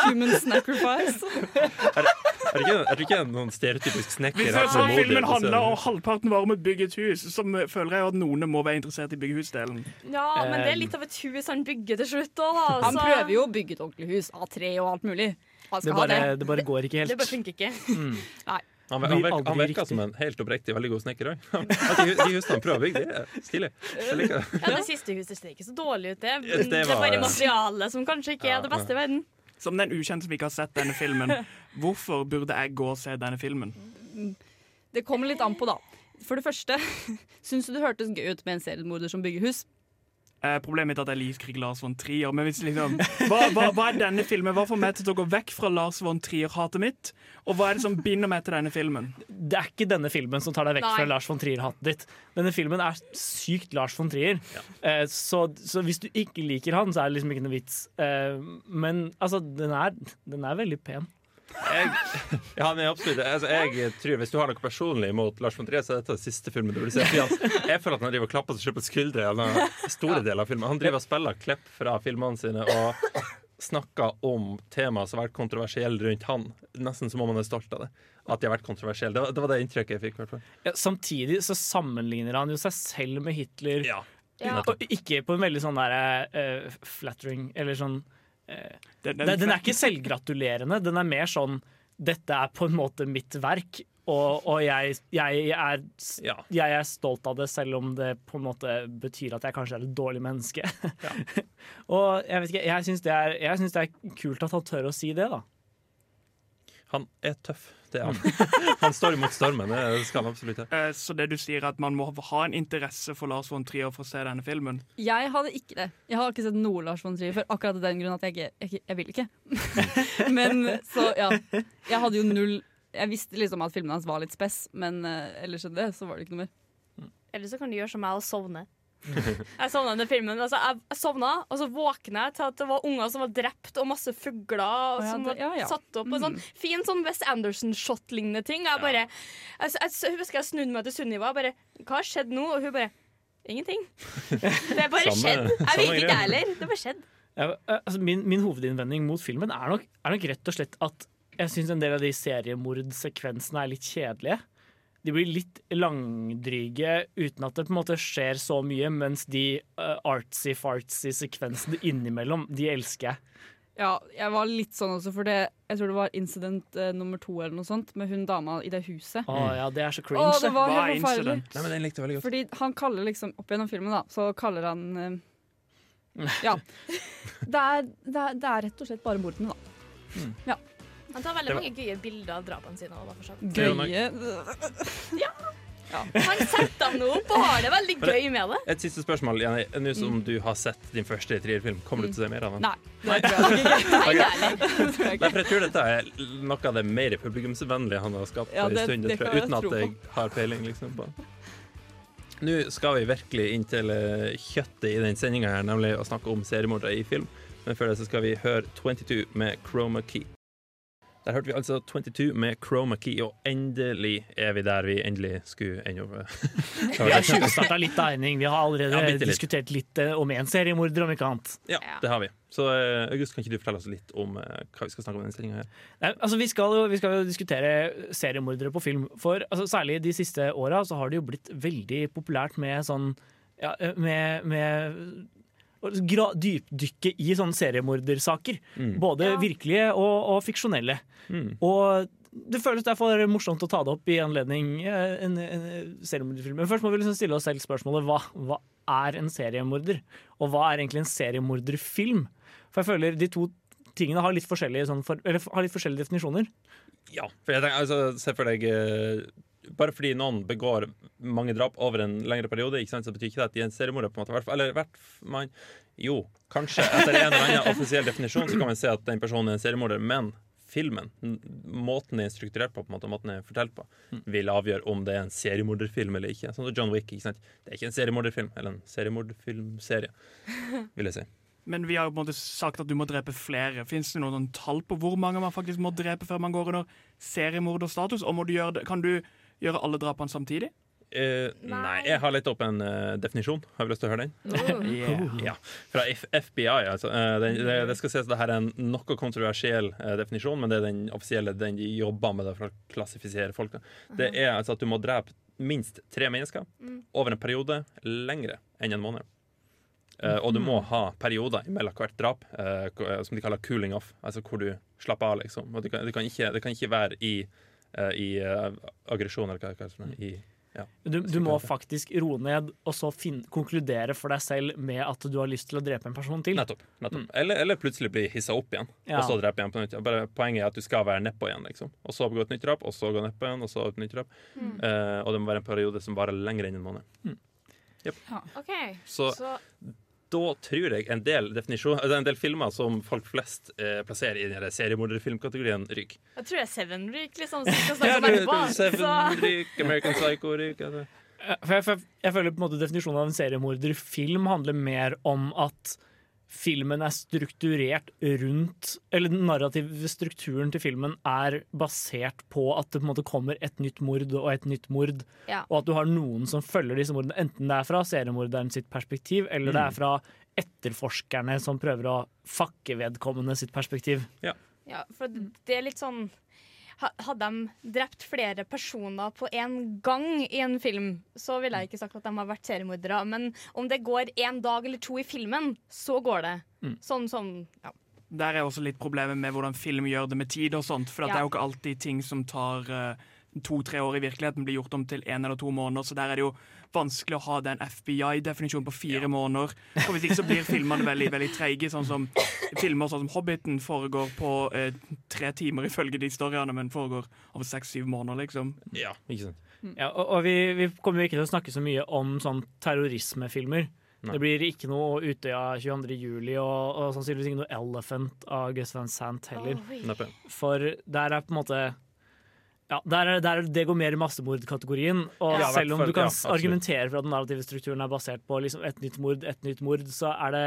Human sacrifice. Er det ikke, er det ikke noen stereotypisk snekker Hvis her jeg som så moder, filmen handler om halvparten var om å bygge et hus, så føler jeg at noen må være interessert i byggehusdelen. Ja, men det er litt av et hus han bygger til slutt òg, da. Han prøver jo å bygge et ordentlig hus av tre og alt mulig. Det bare, det. det bare går ikke helt. Det bare funker ikke. Nei. Han, han, virker, han virker som en helt oppriktig veldig god snekker òg. De, de husene han prøver å bygge, de er stilige. Ja, Det siste huset ser ikke så dårlig ut, det. Det Det er bare materialet som kanskje ikke er det beste i verden. Som den ukjente som ikke har sett denne filmen. Hvorfor burde jeg gå og se denne filmen? Det kommer litt an på, da. For det første, (laughs) syns du det hørtes gøy ut med en seriemorder som bygger hus? Eh, problemet mitt er at jeg liker ikke Lars von Trier. Men hvis liksom, hva, hva, hva er denne filmen? Hva får meg til å gå vekk fra Lars von Trier-hatet mitt? Og hva er det som binder meg til denne filmen? Det er ikke denne filmen som tar deg vekk Nei. fra Lars von Trier-hatet ditt. Denne filmen er sykt Lars von Trier. Eh, så, så hvis du ikke liker han, så er det liksom ikke noe vits. Eh, men altså, den er, den er veldig pen. Jeg, ja, han er absolutt altså, jeg tror Hvis du har noe personlig imot Lars von Trier, så er dette den siste filmen du vil se. Jeg føler at han driver og klapper seg selv på skuldre store deler av filmen. Han driver og spiller klipp fra filmene sine og snakker om temaer som har vært kontroversielle rundt han. Nesten som om han er stolt av det. At de har vært kontroversielle. Det var det, var det inntrykket jeg fikk. i hvert fall. Ja, samtidig så sammenligner han jo seg selv med Hitler. Ja. Ja. Og ikke på en veldig sånn der uh, flattering, eller sånn Den, den, den er ikke selvgratulerende. Den er mer sånn Dette er på en måte mitt verk, og, og jeg, jeg, er, jeg er stolt av det, selv om det på en måte betyr at jeg kanskje er et dårlig menneske. (laughs) og jeg vet ikke, jeg syns det, det er kult at han tør å si det, da. Han er tøff. Det er han. (laughs) Han står imot stormen. Det skal han absolutt gjøre. Eh, Så det du sier er at man må ha en interesse for Lars von Trier for å se denne filmen? Jeg hadde ikke det. Jeg har ikke sett noe Lars von Trier før, akkurat av den grunn at jeg ikke jeg, jeg vil ikke. (laughs) men så, ja. Jeg hadde jo null Jeg visste liksom at filmene hans var litt spess, men eh, ellers enn det så var det ikke noe mer. Eller så kan du gjøre som meg og sovne. (laughs) Jeg sovna under filmen. Altså, jeg, jeg sovna, og så våkna jeg til at det var unger som var drept, og masse fugler oh, ja, som det- var ja, ja. satt opp. Og sånn fin sånn West Anderson-shot-lignende ting. Jeg bare jeg, jeg, jeg husker jeg snudde meg til Sunniva og bare Hva har skjedd nå? Og hun bare Ingenting. (laughs) Det er bare skjedde. skjedd. Jeg vet ikke jeg heller. Det bare skjedd. Ja, eh, altså min, min hovedinnvending mot filmen er nok, er nok rett og slett at jeg syns en del av de seriemordsekvensene er litt kjedelige. De blir litt langdryge uten at det på en måte skjer så mye, mens de uh, artsy-fartsy sekvensene innimellom, de elsker jeg. Ja, jeg var litt sånn også, for det, jeg tror det var incident uh, nummer to eller noe sånt, med hun dama i det huset. Å ja, det er så cringe. cringe. det var Hva er helt forferdelig. incident? Nei, men den likte jeg veldig godt. Fordi han kaller liksom, opp gjennom filmen da, så kaller han uh, Ja. (laughs) Det er, det, er, det er rett og slett bare mordene, da. Han tar veldig var- mange gøye bilder av drapene sine. også, da, for (laughs) Ja. Gøye Han setter nå opp og har det veldig gøy med det. Et siste spørsmål, Jenny. Nå som du har sett din første trierfilm, kommer du til å se mer av den? Nei. Nei, Nei, jeg tror dette er noe av det mer publikumsvennlige han har skapt Ja, en stund, det jeg, jeg uten at jeg har peiling liksom, på Nå skal vi virkelig inn til eh, kjøttet i den sendinga her, nemlig å snakke om seriemordere i film. Men før det så skal vi høre 22 med Chroma Key. Der hørte vi altså 22 med Chroma Key, og endelig er vi der vi endelig skulle ende opp. (laughs) Vi har tjuvstarta litt, tegning. Vi har allerede Ja, litt. diskutert litt eh, om én seriemorder, om ikke annet. Ja, det har vi. Så eh, August, kan ikke du fortelle oss litt om eh, hva vi skal snakke om i denne stillinga her? Nei, altså, vi, skal jo, vi skal jo diskutere seriemordere på film. For altså, Særlig de siste åra så har det jo blitt veldig populært med sånn ja, med, med dypdykke i sånne seriemordersaker. Mm. Både Ja. virkelige og, og fiksjonelle. Mm. Og det føles derfor morsomt å ta det opp i anledning eh, en, en seriemorderfilm. Men først må vi liksom stille oss selv spørsmålet hva, hva er en seriemorder? Og hva er egentlig en seriemorderfilm? For jeg føler de to tingene har litt forskjellige, sånn for, eller har litt forskjellige definisjoner. Ja, for jeg tenker, altså, se for deg eh, Bare fordi noen begår mange drap over en lengre periode, ikke sant, så betyr ikke det at de er en seriemorder. på en måte. Eller hvert man, Jo, kanskje etter en eller annen offisiell definisjon så kan man si at den personen er en seriemorder, men filmen, måten den er strukturert på, på en måte, måten den er fortalt på, vil avgjøre om det er en seriemorderfilm eller ikke. Sånn som John Wick. ikke sant? Det er ikke en seriemorderfilm, eller en seriemorderfilmserie, vil jeg si. Men vi har jo på en måte sagt at du må drepe flere. Fins det noen tall på hvor mange man faktisk må drepe før man går under seriemorderstatus? Og må du gjøre det, kan du gjøre alle drapene samtidig? Eh, nei, jeg har lett opp en uh, definisjon. Har vi lyst til å høre den? (laughs) Yeah. Ja, Fra F FBI. Altså. Uh, den, det, det skal sies at dette er en noe kontroversiell uh, definisjon, men det er den offisielle den de jobber med det for å klassifisere folk. da. Det er altså at du må drepe minst tre mennesker over en periode lengre enn en måned. Uh, og du må ha perioder mellom hvert drap uh, eh, som de kaller cooling off, altså hvor du slapper av. liksom. Og det kan, det kan, ikke, det kan ikke være i, i eh, aggresjon eller hva det kalles. I, ja. Du, du må faktisk roe ned og så fin konkludere for deg selv med at du har lyst til å drepe en person til. Nettopp. nettopp. Eller, eller plutselig bli hissa opp igjen, Ja. og så drepe igjen på nytt. Bare Poenget er at du skal være nedpå igjen, liksom. Og så gå et nytt drap, og så gå nedpå igjen, og så et nytt drap. Eh, og det må være en periode som varer lenger enn en måned. OK. Så Så da tror jeg en del altså en del filmer som folk flest eh, plasserer i den seriemorderfilmkategorien, ryker. jeg tror det er Seven Ryk, liksom, skal snakke om. Seven Så ryk, American Psycho ryk altså. Jeg, jeg, jeg føler på en måte Definisjonen av en seriemorderfilm handler mer om at filmen er strukturert rundt Eller den narrative strukturen til filmen er basert på at det på en måte kommer et nytt mord og et nytt mord, Ja. og at du har noen som følger disse mordene, enten det er fra seriemorderen sitt perspektiv, eller det er fra etterforskerne som prøver å fakke vedkommende sitt perspektiv. Ja, for det er litt sånn Hadde de drept flere personer på en gang i en film, så ville jeg ikke sagt at de har vært seriemordere. Men om det går en dag eller to i filmen, så går det. Sånn som ja. Der er også litt problemet med hvordan film gjør det med tid og sånt. For at det er jo ikke alltid ting som tar uh, to-tre år i virkeligheten, blir gjort om til én eller to måneder. Så der er det jo vanskelig å ha den FBI-definisjonen på fire måneder. For hvis ikke så blir filmene veldig veldig treige. Sånn som filmer sånn som Hobbiten foregår på eh, tre timer ifølge de storyene, men foregår over seks-syv måneder, liksom. Ja, ikke sant. Ja, og og vi, vi kommer jo ikke til å snakke så mye om sånn terrorismefilmer. Nei. Det blir ikke noe Utøya 22. juli og, og sannsynligvis ikke noe Elephant av Gus Van Sant heller. Oi. For der er på en måte ja, der er, der, Det går mer i massemordkategorien. Og Ja, selv om du kan ja, argumentere for at den narrative strukturen er basert på liksom et nytt mord, et nytt mord, så er det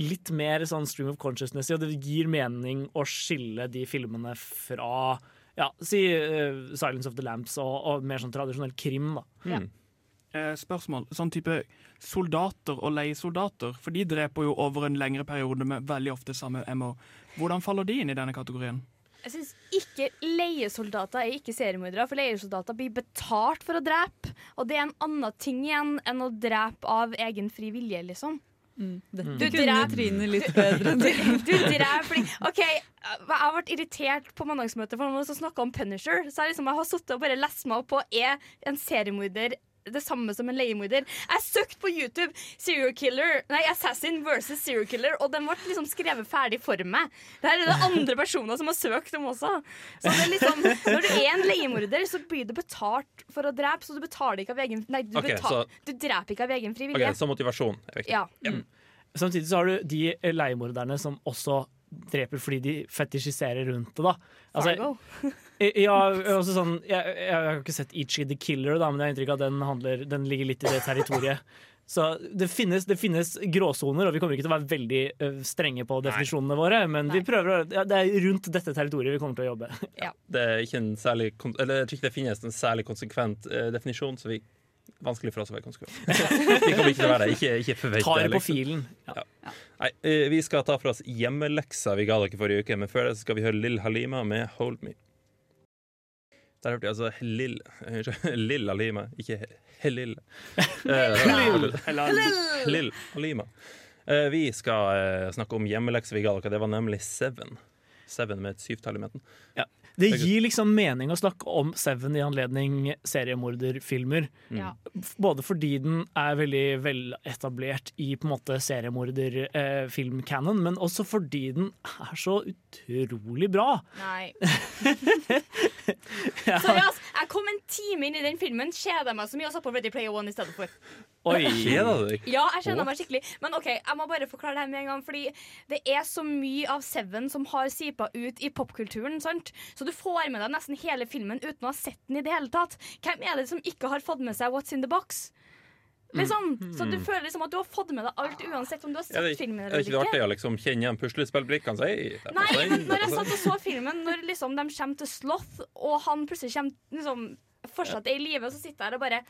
litt mer sånn stream of consciousness, og det gir mening å skille de filmene fra ja, si uh, Silence of the Lamps og, og mer sånn tradisjonell krim. da. Mm. Eh, spørsmål. Sånn type soldater og leiesoldater, for de dreper jo over en lengre periode med veldig ofte samme MO. Hvordan faller de inn i denne kategorien? Jeg syns ikke leiesoldater er ikke seriemordere, for leiesoldater blir betalt for å drepe. Og det er en annen ting igjen enn å drepe av egen fri vilje, liksom. Dette Du kunne drep- Trine litt bedre Du, (laughs) Du, du dreper fordi OK, jeg har vært irritert på mandagsmøtet for noen som snakka om Punisher. Så jeg, liksom, jeg har sittet og bare lest meg opp på er en seriemorder det samme som en leiemorder. Jeg søkte på YouTube serial killer, nei, Assassin versus serial killer, og den ble liksom skrevet ferdig for meg. Det her er det andre personer som har søkt om også. Så det er liksom, Når du er en leiemorder, så blir du betalt for å drepe, så du betaler ikke av egen Nei, du, okay, betal, så- du dreper ikke av egen frivillighet. Okay. Så motivasjon er viktig. Ja. Samtidig så har du de leiemorderne som også dreper fordi de fetisjiserer rundt det. da Altså. (laughs) Ja, også sånn, jeg, jeg har ikke sett Ichi the Killer, da, men jeg har inntrykk av at den, handler, den ligger litt i det territoriet. (laughs) Så det finnes, det finnes gråsoner, og vi kommer ikke til å være veldig strenge på definisjonene våre. Men vi prøver, å- ja, det er rundt dette territoriet vi kommer til å jobbe. Ja. Det er ikke en særlig Eller jeg tror ikke det finnes en særlig konsekvent uh, definisjon, så vi vanskelig for oss å være konsekvent. (laughs) vi kommer ikke til å være det. Ikke, ikke forvent Ta det på liksom. filen. Ja. Nei, eh, vi skal ta for oss hjemmeleksa vi ga dere forrige uke, men før det skal vi høre Lill Halima med 'Hold Me'. Der hørte jeg altså Lill (laughs) Lill Halima, ikke Helil. Helil. (laughs) Lill Halima. Eh, Vi skal eh, snakke om hjemmeleksa vi ga dere. Det var nemlig Seven. Seven med et syvtall i midten. Ja. Det gir liksom mening å snakke om Seven i anledning seriemorderfilmer. Ja. Både fordi den er veldig veletablert i på en måte seriemorderfilmcanon, men også fordi den er så utrolig bra. Nei. (laughs) Ja. Sorry, ass. Jeg kom en time inn i den filmen, kjeda meg så mye og satt på Ready Player One i stedet for. Oi. Kjeda du deg? Ja, jeg kjenner meg skikkelig. Men OK, jeg må bare forklare det her med en gang. Fordi det er så mye av Seven som har sipa ut i popkulturen. sant? Så du får med deg nesten hele filmen uten å ha sett den i det hele tatt. Hvem er det som ikke har fått med seg What's in the Box? Liksom. Så du føler liksom at du har fått med deg alt uansett om du har sett Er det, filmen er eller det ikke artig å liksom kjenne igjen puslespillbrikkene? Så, «Hei, det er Nei, men (laughs) når jeg på satt og så filmen, når liksom de kommer til Sloth, og han plutselig kommer liksom, fortsatt er i live, så sitter jeg her og bare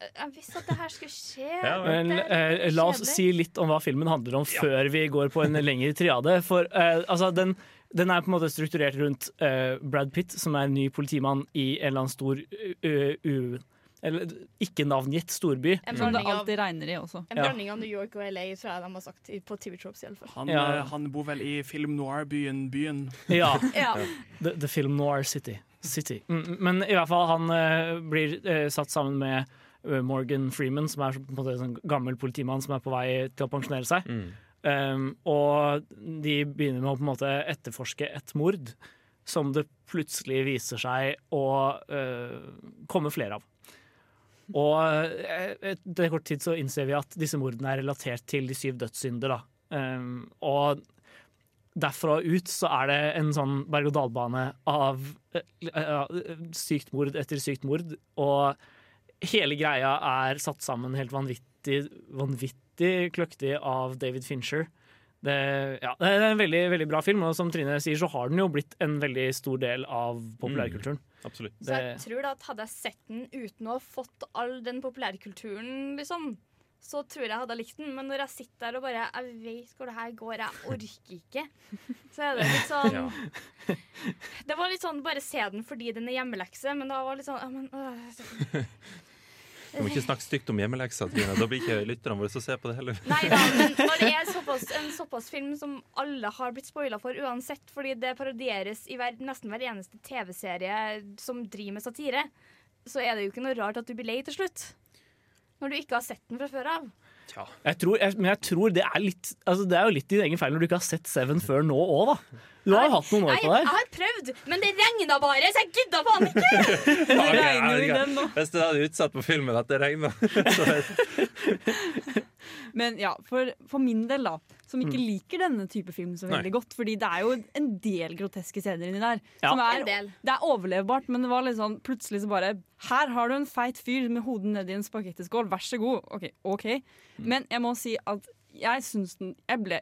Jeg visste at det her skulle skje. (laughs) Men Det er eh, la oss si litt om hva filmen handler om før vi går på en lengre triade. For eh, altså, den, den er på en måte strukturert rundt eh, Brad Pitt, som er en ny politimann i en eller annen stor u... Eller ikke navngitt storby. En Som det alltid regner i også. En Ja. blanding av New York og LA, tror jeg de har sagt på TV Tropes. i. Han, Ja. eh, han bor vel i film noir-byen Byen. (laughs) (laughs) Ja. Ja. The, the Film Noir City. City. Mm, Men i hvert fall, han eh, blir eh, satt sammen med Morgan Freeman, som er på en måte en sånn gammel politimann som er på vei til å pensjonere seg. Mm. Um, og de begynner med å på en måte etterforske et mord som det plutselig viser seg å uh, komme flere av. Og eh, etter kort tid så innser vi at disse mordene er relatert til de syv dødssynder. Da. Um, og derfra ut så er det en sånn berg-og-dal-bane av uh, uh, sykt mord etter sykt mord. Og hele greia er satt sammen helt vanvittig, vanvittig kløktig av David Fincher. Det, ja, det er en veldig, veldig bra film, og som Trine sier, så har den jo blitt en veldig stor del av populærkulturen. Absolutt. Så jeg tror da at hadde jeg sett den uten å ha fått all den populærkulturen, liksom, så tror jeg jeg hadde likt den. Men når jeg sitter der og bare Jeg vet hvor det her går, jeg orker ikke. Så er det litt (laughs) sånn Det var litt sånn bare se den fordi den er hjemmelekse, men da var det litt sånn ja, men, øh, (laughs) Du må ikke snakke stygt om hjemmeleksa, Trine. Da blir ikke lytterne våre som ser på det heller. Nei da, men når det er såpass, en såpass film som alle har blitt spoila for uansett, fordi det parodieres i hver, nesten hver eneste TV-serie som driver med satire, så er det jo ikke noe rart at du blir lei til slutt. Når du ikke har sett den fra før av. Jeg tror, jeg, men jeg tror det er litt altså Det er jo litt din egen feil når du ikke har sett Seven før nå òg, da. Du har jo hatt noen år på jeg har prøvd, men det regna bare, så jeg gidda faen ikke! (laughs) det regner jo i den nå. Hvis du hadde utsatt på filmen at det regna, (laughs) (laughs) Men ja, for, for min del, da, som ikke liker denne type film så veldig Nei. godt, fordi det er jo en del groteske scener inni der. Ja. Som er, En del. Det er overlevbart, men det var litt sånn plutselig så bare Her har du en feit fyr med hodet nedi en spagettiskål, vær så god. OK. ok Men jeg må si at jeg syns den Jeg ble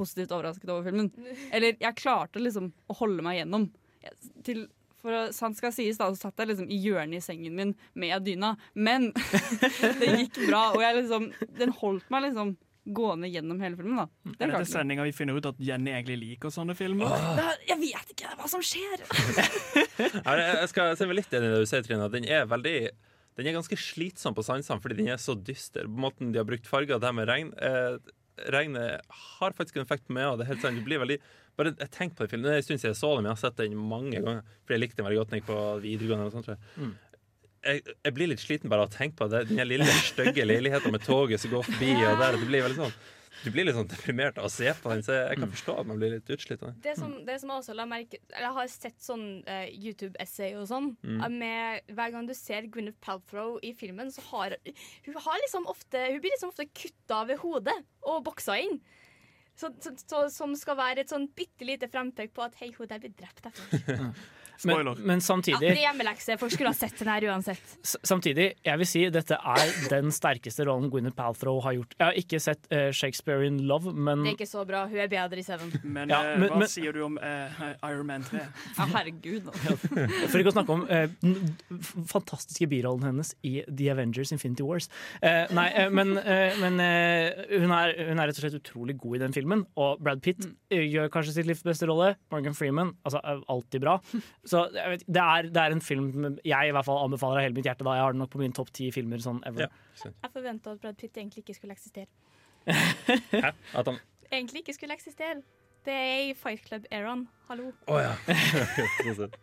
positivt overrasket over filmen. Eller jeg klarte liksom å holde meg gjennom. Jeg- Til, for sant skal sies, da, så satt jeg liksom i hjørnet i sengen min med dyna. Men (laughs) det gikk bra, og jeg liksom, den holdt meg liksom gående gjennom hele filmen. da. Det Er dette sendinga vi finner ut at Jenny egentlig liker sånne filmer? Oh. Jeg vet ikke hva som skjer! (laughs) Jeg jeg skal se meg litt enig i det du sier, Trine. Den er veldig Den er ganske slitsom på sansene fordi den er så dyster. På måten de har brukt farger, det her med regn eh, Regnet har faktisk en effekt på meg. Og det helt sant, du blir veldig bare jeg tenker på den filmen, Det er en stund siden jeg så den, men jeg har sett den mange ganger. Fordi jeg likte den veldig godt da jeg gikk på videregående. Og sånt, tror jeg. Mm. Jeg, jeg blir litt sliten bare av å tenke på det. Den lille, stygge leiligheten med toget som går forbi. Og der, det blir veldig sånn Du blir litt sånn deprimert av å se på den, så jeg, kan forstå at man blir litt utslitt. Det som, det som jeg også la merke Eller jeg har sett sånn uh, YouTube-essay og sånn. Mm. eh, Med Hver gang du ser Gwyneth Paltrow i filmen, så har hun har liksom ofte Hun blir liksom ofte kutta ved hodet og boksa inn. Så, så, så, som skal være et sånn bitte lite frempek på at hei, hun der blir drept (laughs) derfor. Men, samtidig Ja, det er hjemmelekse. Folk skulle ha sett den her uansett. Samtidig, jeg vil si dette er den sterkeste rollen Gwyneth Paltrow har gjort. Jeg har ikke sett uh, Shakespeare in Love, men Det er ikke så bra. Hun er bedre i Seven. Men, Ja, eh, men- hva men- sier du om uh, Iron Man 3? Ja, herregud. da. For ikke å snakke om den f- fantastiske birollen hennes i The Avengers Infinity Wars. Uh, nei, men, men hun, er, hun er rett og slett utrolig god i den filmen. Og Brad Pitt mm. gjør kanskje sitt livs beste rolle. Morgan Freeman altså, er alltid bra. Så jeg vet, det, er, det er en film jeg i hvert fall anbefaler av hele mitt hjerte. Da. Jeg har den nok på min topp ti filmer sånn ever. Jeg forventa at Brad Pitt egentlig ikke skulle eksistere. (laughs) Hæ? At han Egentlig ikke skulle eksistere. Det er i Fight Club-æraen. Hallo. Å ja. Sånn sett.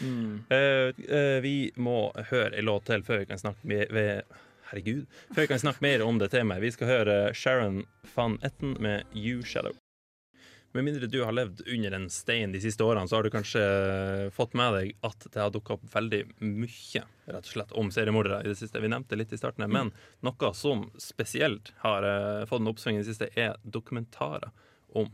uh, eh, vi må høre en låt til før vi kan snakke med, ved Herregud. Før vi kan snakke mer om det temaet. Vi skal høre Sharon van Etten med You Shadow. Med mindre du har levd under en stein de siste årene, så har du kanskje fått med deg at det har dukka opp veldig mye rett og slett om seriemordere i det siste. Vi nevnte litt i starten, men noe som spesielt har eh, fått en oppsving i det siste, er dokumentarer om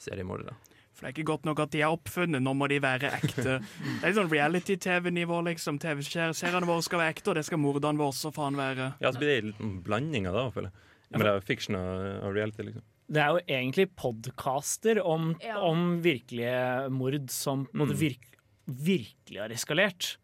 seriemordere. For det er ikke godt nok at de er oppfunnet, nå må de være ekte. (laughs) Det er sånn reality-TV-nivå, liksom. TV-seriene våre skal være ekte, og det skal mordene våre også faen være. Ja, så blir det en liten blanding av det, føler jeg. Men det er fiction og reality, liksom. Det er jo egentlig podcaster om, Ja. om virkelige mord som Mm. virk, virkelig har eskalert.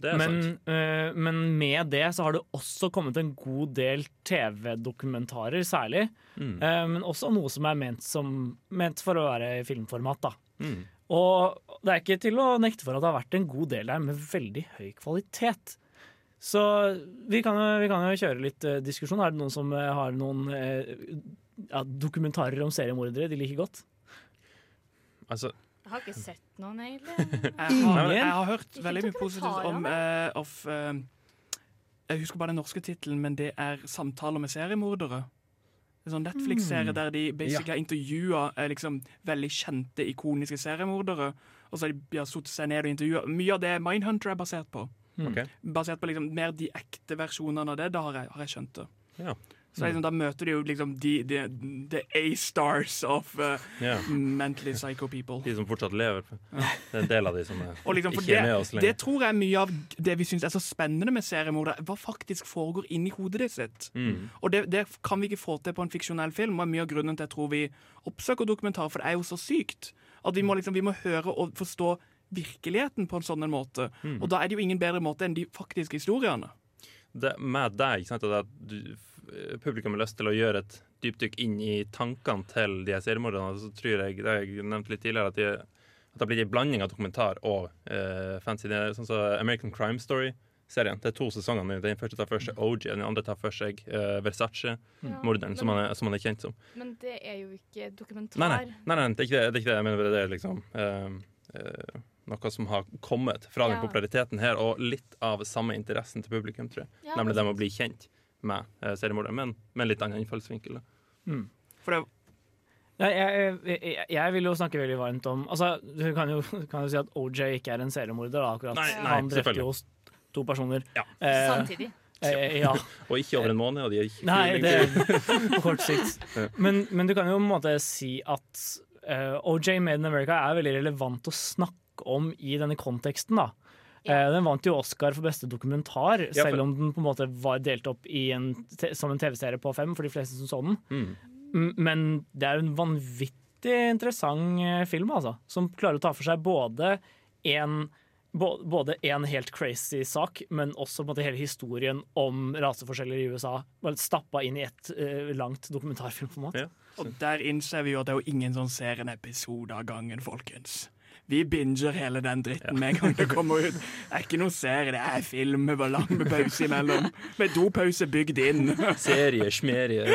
Det er Men, sant. eh, men med det så har det også kommet en god del TV-dokumentarer, særlig. Mm. Uh, men også noe som er ment, som, ment for å være i filmformat. da. Mm. Og det er ikke til å nekte for at det har vært en god del der med veldig høy kvalitet. Så vi kan jo, vi kan jo kjøre litt uh, diskusjon. Er det noen som uh, har noen ja, dokumentarer om seriemordere de liker godt? Altså, Jeg har ikke sett noen, egentlig. (laughs) Jeg har, Ingen? jeg har hørt Ikke veldig mye positivt om eh, of, uh, Jeg husker bare den norske tittelen, men det er 'Samtaler med seriemordere'. En sånn Netflix-serie der de basically har intervjua eh, liksom, veldig kjente, ikoniske seriemordere. Og så har de ja, satt seg ned og intervjua. Mye av det Mindhunter er basert på. OK. Basert på liksom, mer de ekte versjonene av det. Da har jeg, har jeg skjønt det. Ja. Så liksom, Da møter de jo liksom de, de, the A-stars of uh, yeah. mentally psycho people. De som fortsatt lever. Det er en del av de som er, liksom, ikke er med oss lenger. det tror jeg mye av det vi syns er så spennende med seriemordere, hva faktisk foregår inni hodet ditt sitt. Mm. Og det, det kan vi ikke få til på en fiksjonell film, og er mye av grunnen til jeg tror vi oppsøker dokumentarer, for det er jo så sykt. At vi må, liksom, vi må høre og forstå virkeligheten på en sånn en måte. Mm. Og da er det jo ingen bedre måte enn de faktiske historiene. det, med deg, ikke sant, at du, publikum har lyst til å gjøre et dypdykk inn i tankene til de seriemorderne, så tror jeg, det jeg nevnte litt tidligere, at, de, at det har blitt en blanding av dokumentar og eh, fancy. Det er sånn som American Crime Story-serien. Det er to sesonger nå. Den første tar for seg OG, den andre tar for seg eh, Versace-morderen, som, han er- som han er kjent som. Men det er jo ikke dokumentar. Nei, nei, nei, nei det, er ikke det, det er ikke det. Jeg mener det er liksom eh, eh, noe som har kommet fra den populariteten her, og litt av samme interessen til publikum, tror jeg. Ja, Nemlig det med å bli kjent med eh, seriemordere, men med en litt annen innfallsvinkel. Mm. For det, jeg, jeg, jeg vil jo snakke veldig varmt om Altså, Du kan jo, (laughs) kan jo si at OJ ikke er en seriemorder. Da, akkurat. Nei, nei, Han drepte jo to personer. Ja. Eh, Samtidig. eh, ja. (laughs) Og ikke over en måned, og de er ikke Nei, det (laughs) på kort sikt. Men, men du kan jo på en måte si at uh, OJ Made in America er veldig relevant å snakke om i denne konteksten. da. Eh, den vant jo Oscar for beste dokumentar, Ja, for- selv om den på en måte var delt opp i en, som en TV-serie på fem for de fleste som så den. Mm. Men det er en vanvittig interessant eh, film, altså. Som klarer å ta for seg både en både en helt crazy sak, men også på en måte hele historien om raseforskjeller i USA. Stappa inn i et uh, langt dokumentarfilmformat. Ja. Og der innser vi jo at det er jo ingen som ser en episode av gangen, folkens. Vi binger hele den dritten med en gang det kommer ut. Det er ikke noen serie, det er film med lang pause imellom. Med dopause bygd inn. Serie, smerie. (laughs)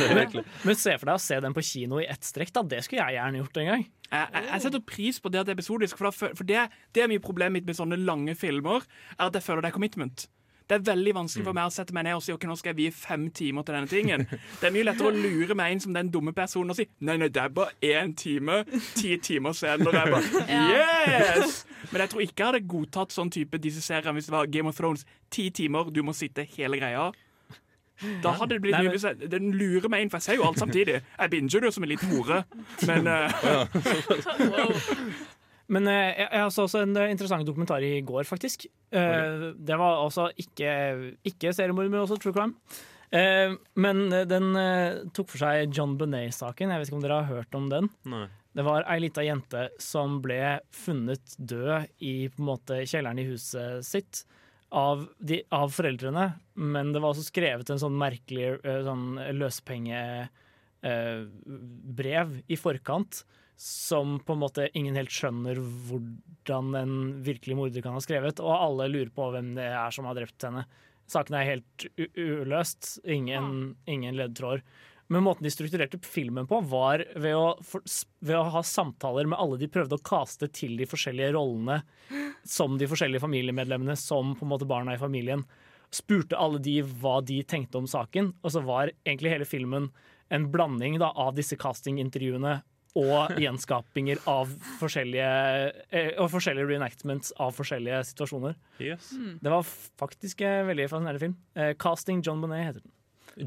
Er. Men se for deg å se den på kino i ett strekk. da, Det skulle jeg gjerne gjort en gang. Jeg, jeg, jeg setter pris på det at det er episodisk, for, da, for det, det er mye problemet mitt med sånne lange filmer, er at jeg føler det er commitment. Det er veldig vanskelig for meg å sette meg ned og si ok, nå skal jeg vie fem timer til denne tingen. Det er mye lettere å lure meg inn som den dumme personen og si nei, nei, det er bare én time. Ti timer senere. Jeg bare, (laughs) yes! Men jeg tror ikke jeg hadde godtatt sånn type disse seriene hvis det var Game of Thrones. Ti timer, du må sitte hele greia. Da hadde det blitt Nei, mye men- hvis jeg, Den lurer meg inn, for jeg ser jo alt samtidig. Jeg binger det jo som en liten hore, men eh, (laughs) Men eh, jeg, jeg så også en eh, interessant dokumentar i går, faktisk. Okay. Det var altså ikke, ikke seriemord, men også true crime. Eh, men eh, den eh, tok for seg John Benet-saken. Jeg vet ikke om dere har hørt om den? Nei. Det var ei lita jente som ble funnet død i måte, kjelleren i huset sitt av, de, av foreldrene, men det var også skrevet en sånn merkelig eh, sånn løspengebrev i forkant. Som på en måte ingen helt skjønner hvordan en virkelig morder kan ha skrevet. Og alle lurer på hvem det er som har drept henne. Saken er helt uløst. Ingen, ingen ledetråder. Men måten de strukturerte filmen på, var ved å, for, ved å ha samtaler med alle de prøvde å kaste til de forskjellige rollene som de forskjellige familiemedlemmene, som på en måte barna i familien. Spurte alle de hva de tenkte om saken, og så var egentlig hele filmen en blanding da, av disse castingintervjuene og gjenskapinger av forskjellige, eh, og forskjellige reenactments av forskjellige situasjoner. Yes. Det var faktisk en veldig fascinerende film. Eh, Casting John Benet heter den.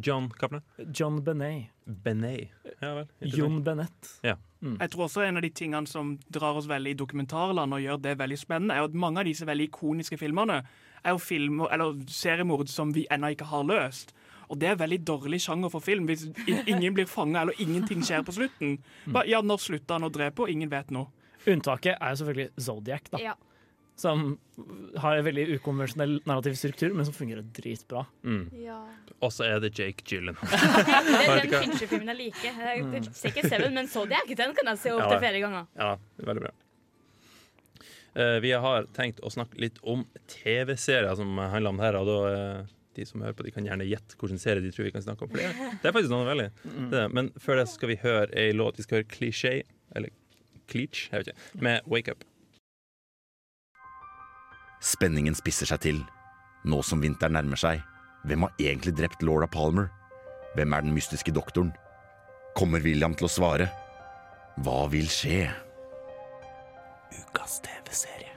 John Kapne. John Benet. Benet. Ja vel. Jon Bennett. Ja. Jeg tror også en av de tingene som drar oss veldig i dokumentarland og gjør det veldig spennende, er at mange av disse veldig ikoniske filmene er jo filmer, eller seriemord som vi ennå ikke har løst. Og det er veldig dårlig sjanger for film hvis ingen blir fanga eller ingenting skjer på slutten. Bare, ja, når slutta han å drepe, og ingen vet noe. Unntaket er jo selvfølgelig Zodiac, da. Ja. Som har en veldig ukonvensjonell narrativ struktur, men som fungerer dritbra. Mm. Ja. Og så er det Jake Gyllenhaal. (laughs) Det er den? Fincher-filmen jeg liker. Jeg ser ikke Seven, men Zodiac den kan jeg se opp til det- flere ganger. Ja, veldig bra. Uh, vi har tenkt å snakke litt om TV-serier som handler om det her. Og da eh, de som hører på, de kan gjerne gjette hvilken serie de tror vi kan snakke om. For det, det er faktisk noe veldig. Det er. Men før det skal vi høre ei låt. Vi skal høre Cliché, eller Cleach, jeg vet ikke, med Wake Up. Spenningen spisser seg til. Nå som vinteren nærmer seg, hvem har egentlig drept Laura Palmer? Hvem er den mystiske doktoren? Kommer William til å svare? Hva vil skje? Ukas TV-serie.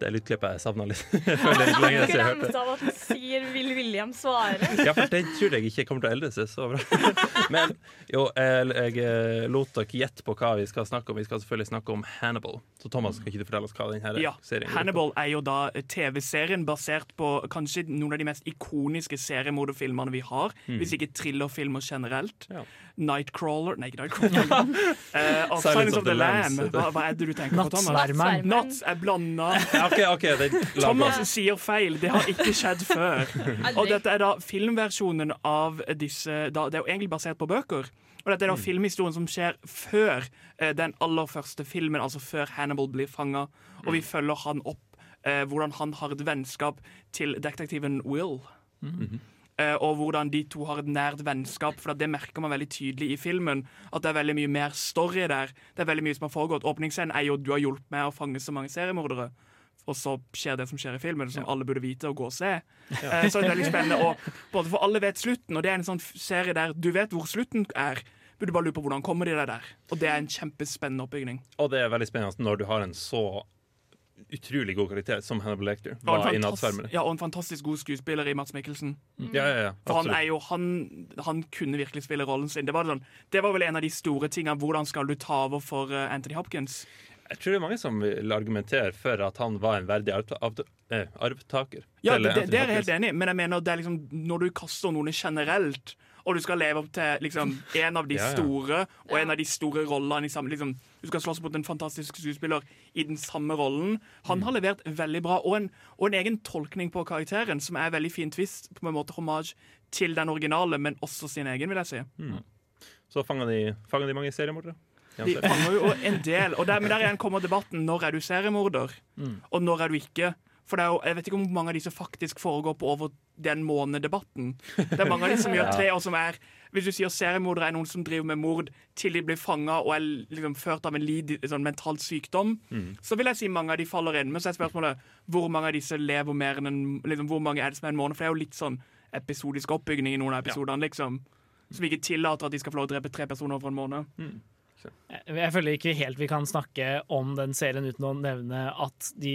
Det lydklippet jeg savna litt. (laughs) Jeg føler det er litt lenge siden jeg hørte av at han sier 'Vil William svare'. Ja, for den tror jeg ikke kommer til å eldre seg så bra. (laughs) Men jo, jeg, jeg eh, lot dere gjette på hva vi skal snakke om. Vi skal selvfølgelig snakke om Hannibal. Så Thomas, kan ikke du fortelle oss hva denne Ja, serien er? Hannibal er jo da TV-serien basert på kanskje noen av de mest ikoniske seriemorderfilmene vi har. Mm. Hvis ikke thrillerfilmer generelt. Ja. Nightcrawler Nei, ikke Nightcrawler. (laughs) uh, of Silence of the Lamb. Hva, hva er det du tenker på, Thomas? Nattsvermeren. Natts er blanda. (laughs) okay, OK, ok, den lager Thomas sier feil. Det har ikke skjedd før. (laughs) Og dette er da filmversjonen av disse da, Det er jo egentlig basert på bøker. Og dette er da filmhistorien som skjer før eh, den aller første filmen, altså før Hannibal blir fanga. Og vi følger han opp, eh, hvordan han har et vennskap til detektiven Will. Eh, og hvordan de to har et nært vennskap, for det merker man veldig tydelig i filmen. At det er veldig mye mer story der. Det er veldig mye som har foregått. Åpningsscenen er jo at du har hjulpet meg å fange så mange seriemordere. Og så skjer det som skjer i filmen, som alle burde vite og gå og se. Ja. så det er veldig spennende. Og både for alle vet slutten, og det er en sånn serie der du vet hvor slutten er. Burde bare lure på hvordan kommer de der. Og det er en kjempespennende oppbygning. Og det er veldig spennende når du har en så utrolig god karakter som Hannibal Lecter var i ja, og en fantastisk god skuespiller i Mats Mikkelsen. Ja, ja, ja, For han er jo han, han kunne virkelig spille rollen sin. Det var, sånn, det var vel en av de store tingene. Hvordan skal du ta over for eh, Anthony Hopkins? Jeg tror det er mange som vil argumentere for at han var en verdig eh, arvtaker. Ja, det, det, det er jeg helt enig i, men jeg mener det er liksom når du kaster noen generelt og du skal leve opp til liksom, en av de Ja, ja. store, og en av de store rollene i samme liksom, Du skal slåss mot en fantastisk skuespiller i den samme rollen. Han har levert veldig bra, og en, og en egen tolkning på karakteren, som er veldig fin twist, på en måte hommage til den originale, men også sin egen, vil jeg si. Mm. Så fanger de, fanger de mange seriemordere? De fanger jo en del. Og der, men der igjen kommer debatten. Når er du seriemorder, Mm. og når er du ikke? For det er jo, Jeg vet ikke hvor mange av disse faktisk foregår på over den måned-debatten. Det er mange av de som (laughs) gjør tre, og som er Hvis du sier seriemordere er noen som driver med mord til de blir fanga og er liksom ført av en lid, sånn mental sykdom, Mm. så vil jeg si mange av de faller inn. Men så er spørsmålet hvor mange av disse lever mer enn en liksom, Hvor mange er det som er en måned? For det er jo litt sånn episodisk oppbygning i noen av episodene, liksom. Som ikke tillater at de skal få lov å drepe tre personer over en måned. Jeg, jeg føler ikke helt vi kan snakke om den serien uten å nevne at de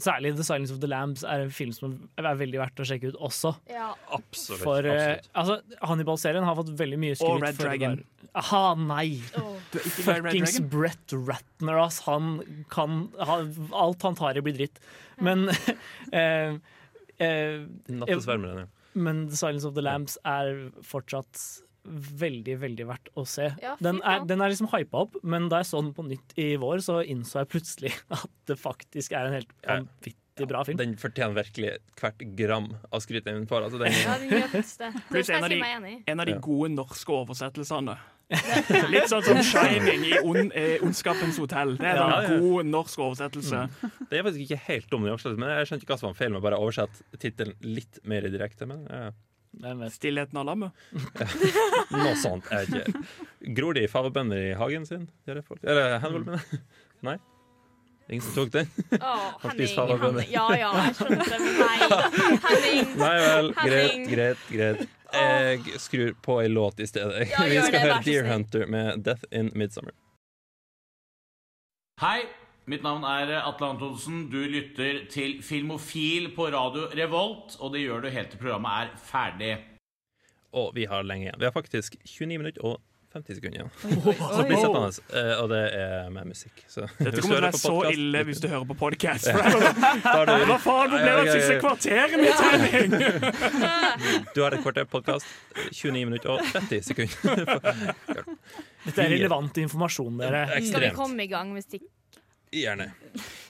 Særlig The Silence of the Lambs er en film som er veldig verdt å sjekke ut også. Ja. Absolutt. For eh, absolutt. altså, Hannibal-serien har fått veldig mye skryt. Og Red for Dragon. Aha, nei! Red Fuckings Brett Ratner, ass. Han kan han, Alt han tar i, blir dritt. Men (laughs) eh, eh, Nattesvermeren, ja. Men The Silence of the Lambs er fortsatt veldig, veldig verdt å se. Ja, den, er, den er liksom hypa opp, men da jeg så den på nytt i vår, så innså jeg plutselig (laughs) at det faktisk er en helt Ja. vanvittig bra film. Den fortjener virkelig hvert gram av skrytet den får. Altså, den, Ja, den Pluss en en av de gode norske oversettelsene. (laughs) Litt sånn som 'Shining' i on, eh, 'Ondskapens hotell'. Det er Ja, en ja. god norsk oversettelse. det er faktisk ikke helt dum, men jeg skjønte ikke hva som var feil med å bare oversette tittelen litt mer direkte. Men ja. 'Stillheten av lammet'. (laughs) Noe sånt er ikke Gror de fargebønner i hagen sin? Gjør det folk? Eller mener. (laughs) Nei? Ingen som tok den? (laughs) Han spiser fargebønner. Ja ja, jeg skjønte det, nei. Henning. Nei vel, greit, greit, greit. Jeg skrur på ei låt i stedet. Ja, Vi skal det, høre Deer. Hunter med 'Death in Midsummer'. Hei, mitt navn er Atle Antonsen. Du lytter til Filmofil på radio Revolt, og det gjør du helt til programmet er ferdig. Og vi har lenge igjen. Vi har faktisk 29 minutter og 50 sekunder igjen. oi. Så blir sittende, eh, og det er med musikk. Så Dette kommer til å være så ille hvis du hører på podkast. (laughs) (laughs) Hva faen, hvor ble det siste kvarteret mitt, trening! (laughs) Du har et kvarter podkast, 29 minutter og 30 sekunder. Dette er relevant informasjon, dere. Skal vi komme i gang hvis ikke Gjerne.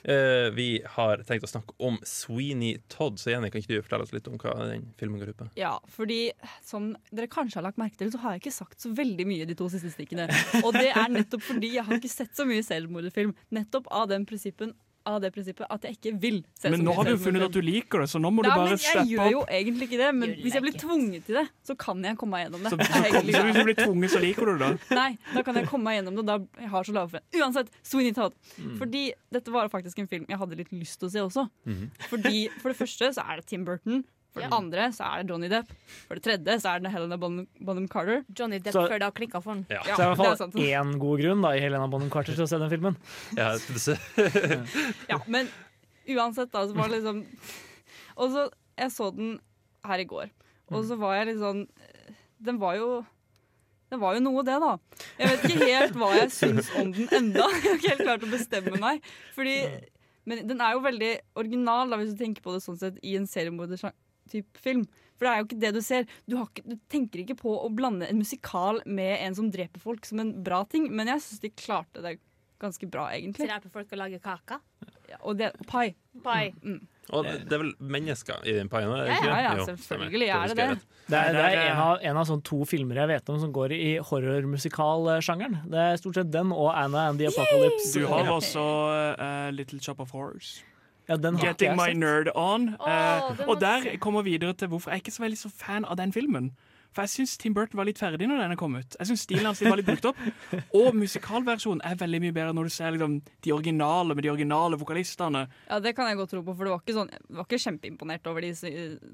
Uh, vi har tenkt å snakke om Sweeney Todd, så Jenny, kan ikke du fortelle oss litt om hva den filmen går ut på? Ja, fordi som dere kanskje har lagt merke til, så har jeg ikke sagt så veldig mye de to siste stikkene. Og det er nettopp fordi jeg har ikke sett så mye selvmorderfilm. Nettopp av, den prinsippen, av det prinsippet at jeg ikke vil se Men nå har du jo funnet at du liker det, så nå må du bare bare opp. jeg gjør jo egentlig ikke det, men You hvis jeg blir tvunget til det, så kan jeg komme meg gjennom det. Så, (laughs) så, så, så hvis du blir tvunget, så liker du det. Nei, da kan jeg komme meg gjennom det. Da jeg har så lave forventninger. Uansett, Sweeney Todd. Mm. Fordi dette var faktisk en film jeg hadde litt lyst til å se også. Mm. Fordi For det første så er det Tim Burton. For det Ja. andre så er det Johnny Depp. For det tredje så er det Helena Bonham, Bonham Carter. Johnny Depp Så- før det har klikka for ham. Ja. Så det er i hvert er fall én god grunn da, i Helena Bonham Carter til å se den filmen. (laughs) Ja, (laughs) Ja, men uansett, da, så var det liksom Og så Jeg så den her i går, og så var jeg litt sånn Den var jo det var jo noe, det, da. Jeg vet ikke helt hva jeg syns om den enda. (laughs) Jeg har ikke helt klart å bestemme meg. Fordi, men den er jo veldig original, da, hvis du tenker på det sånn sett, i en seriemorder-type film. For det er jo ikke det du ser. Du, har ikke, du tenker ikke på å blande en musikal med en som dreper folk, som en bra ting, men jeg syns de klarte det ganske bra, egentlig. Dreper folk og lager kake. Ja, og det, pai. Pai. Mm. Og det er vel mennesker i den paien? Ja, ja, ja, selvfølgelig jo, er det det. Det er, det er en av, en av sånn to filmer jeg vet om som går i horrormusikalsjangeren. Det er stort sett den og Anna and the Apocalypse. Du har også uh, Little Shop of Horrors. Ja, den har ikke Getting jeg my sett. nerd on. Oh, Eh, og der kommer vi videre til hvorfor jeg er ikke så veldig så fan av den filmen. For jeg syns Tim Burton var litt ferdig når denne kom ut. Jeg synes Stilen hans var litt brukt opp. (laughs) Og musikalversjonen er veldig mye bedre når du ser liksom, de originale med de originale vokalistene. Ja, det kan jeg godt tro på, for du var ikke, sånn, var ikke kjempeimponert over de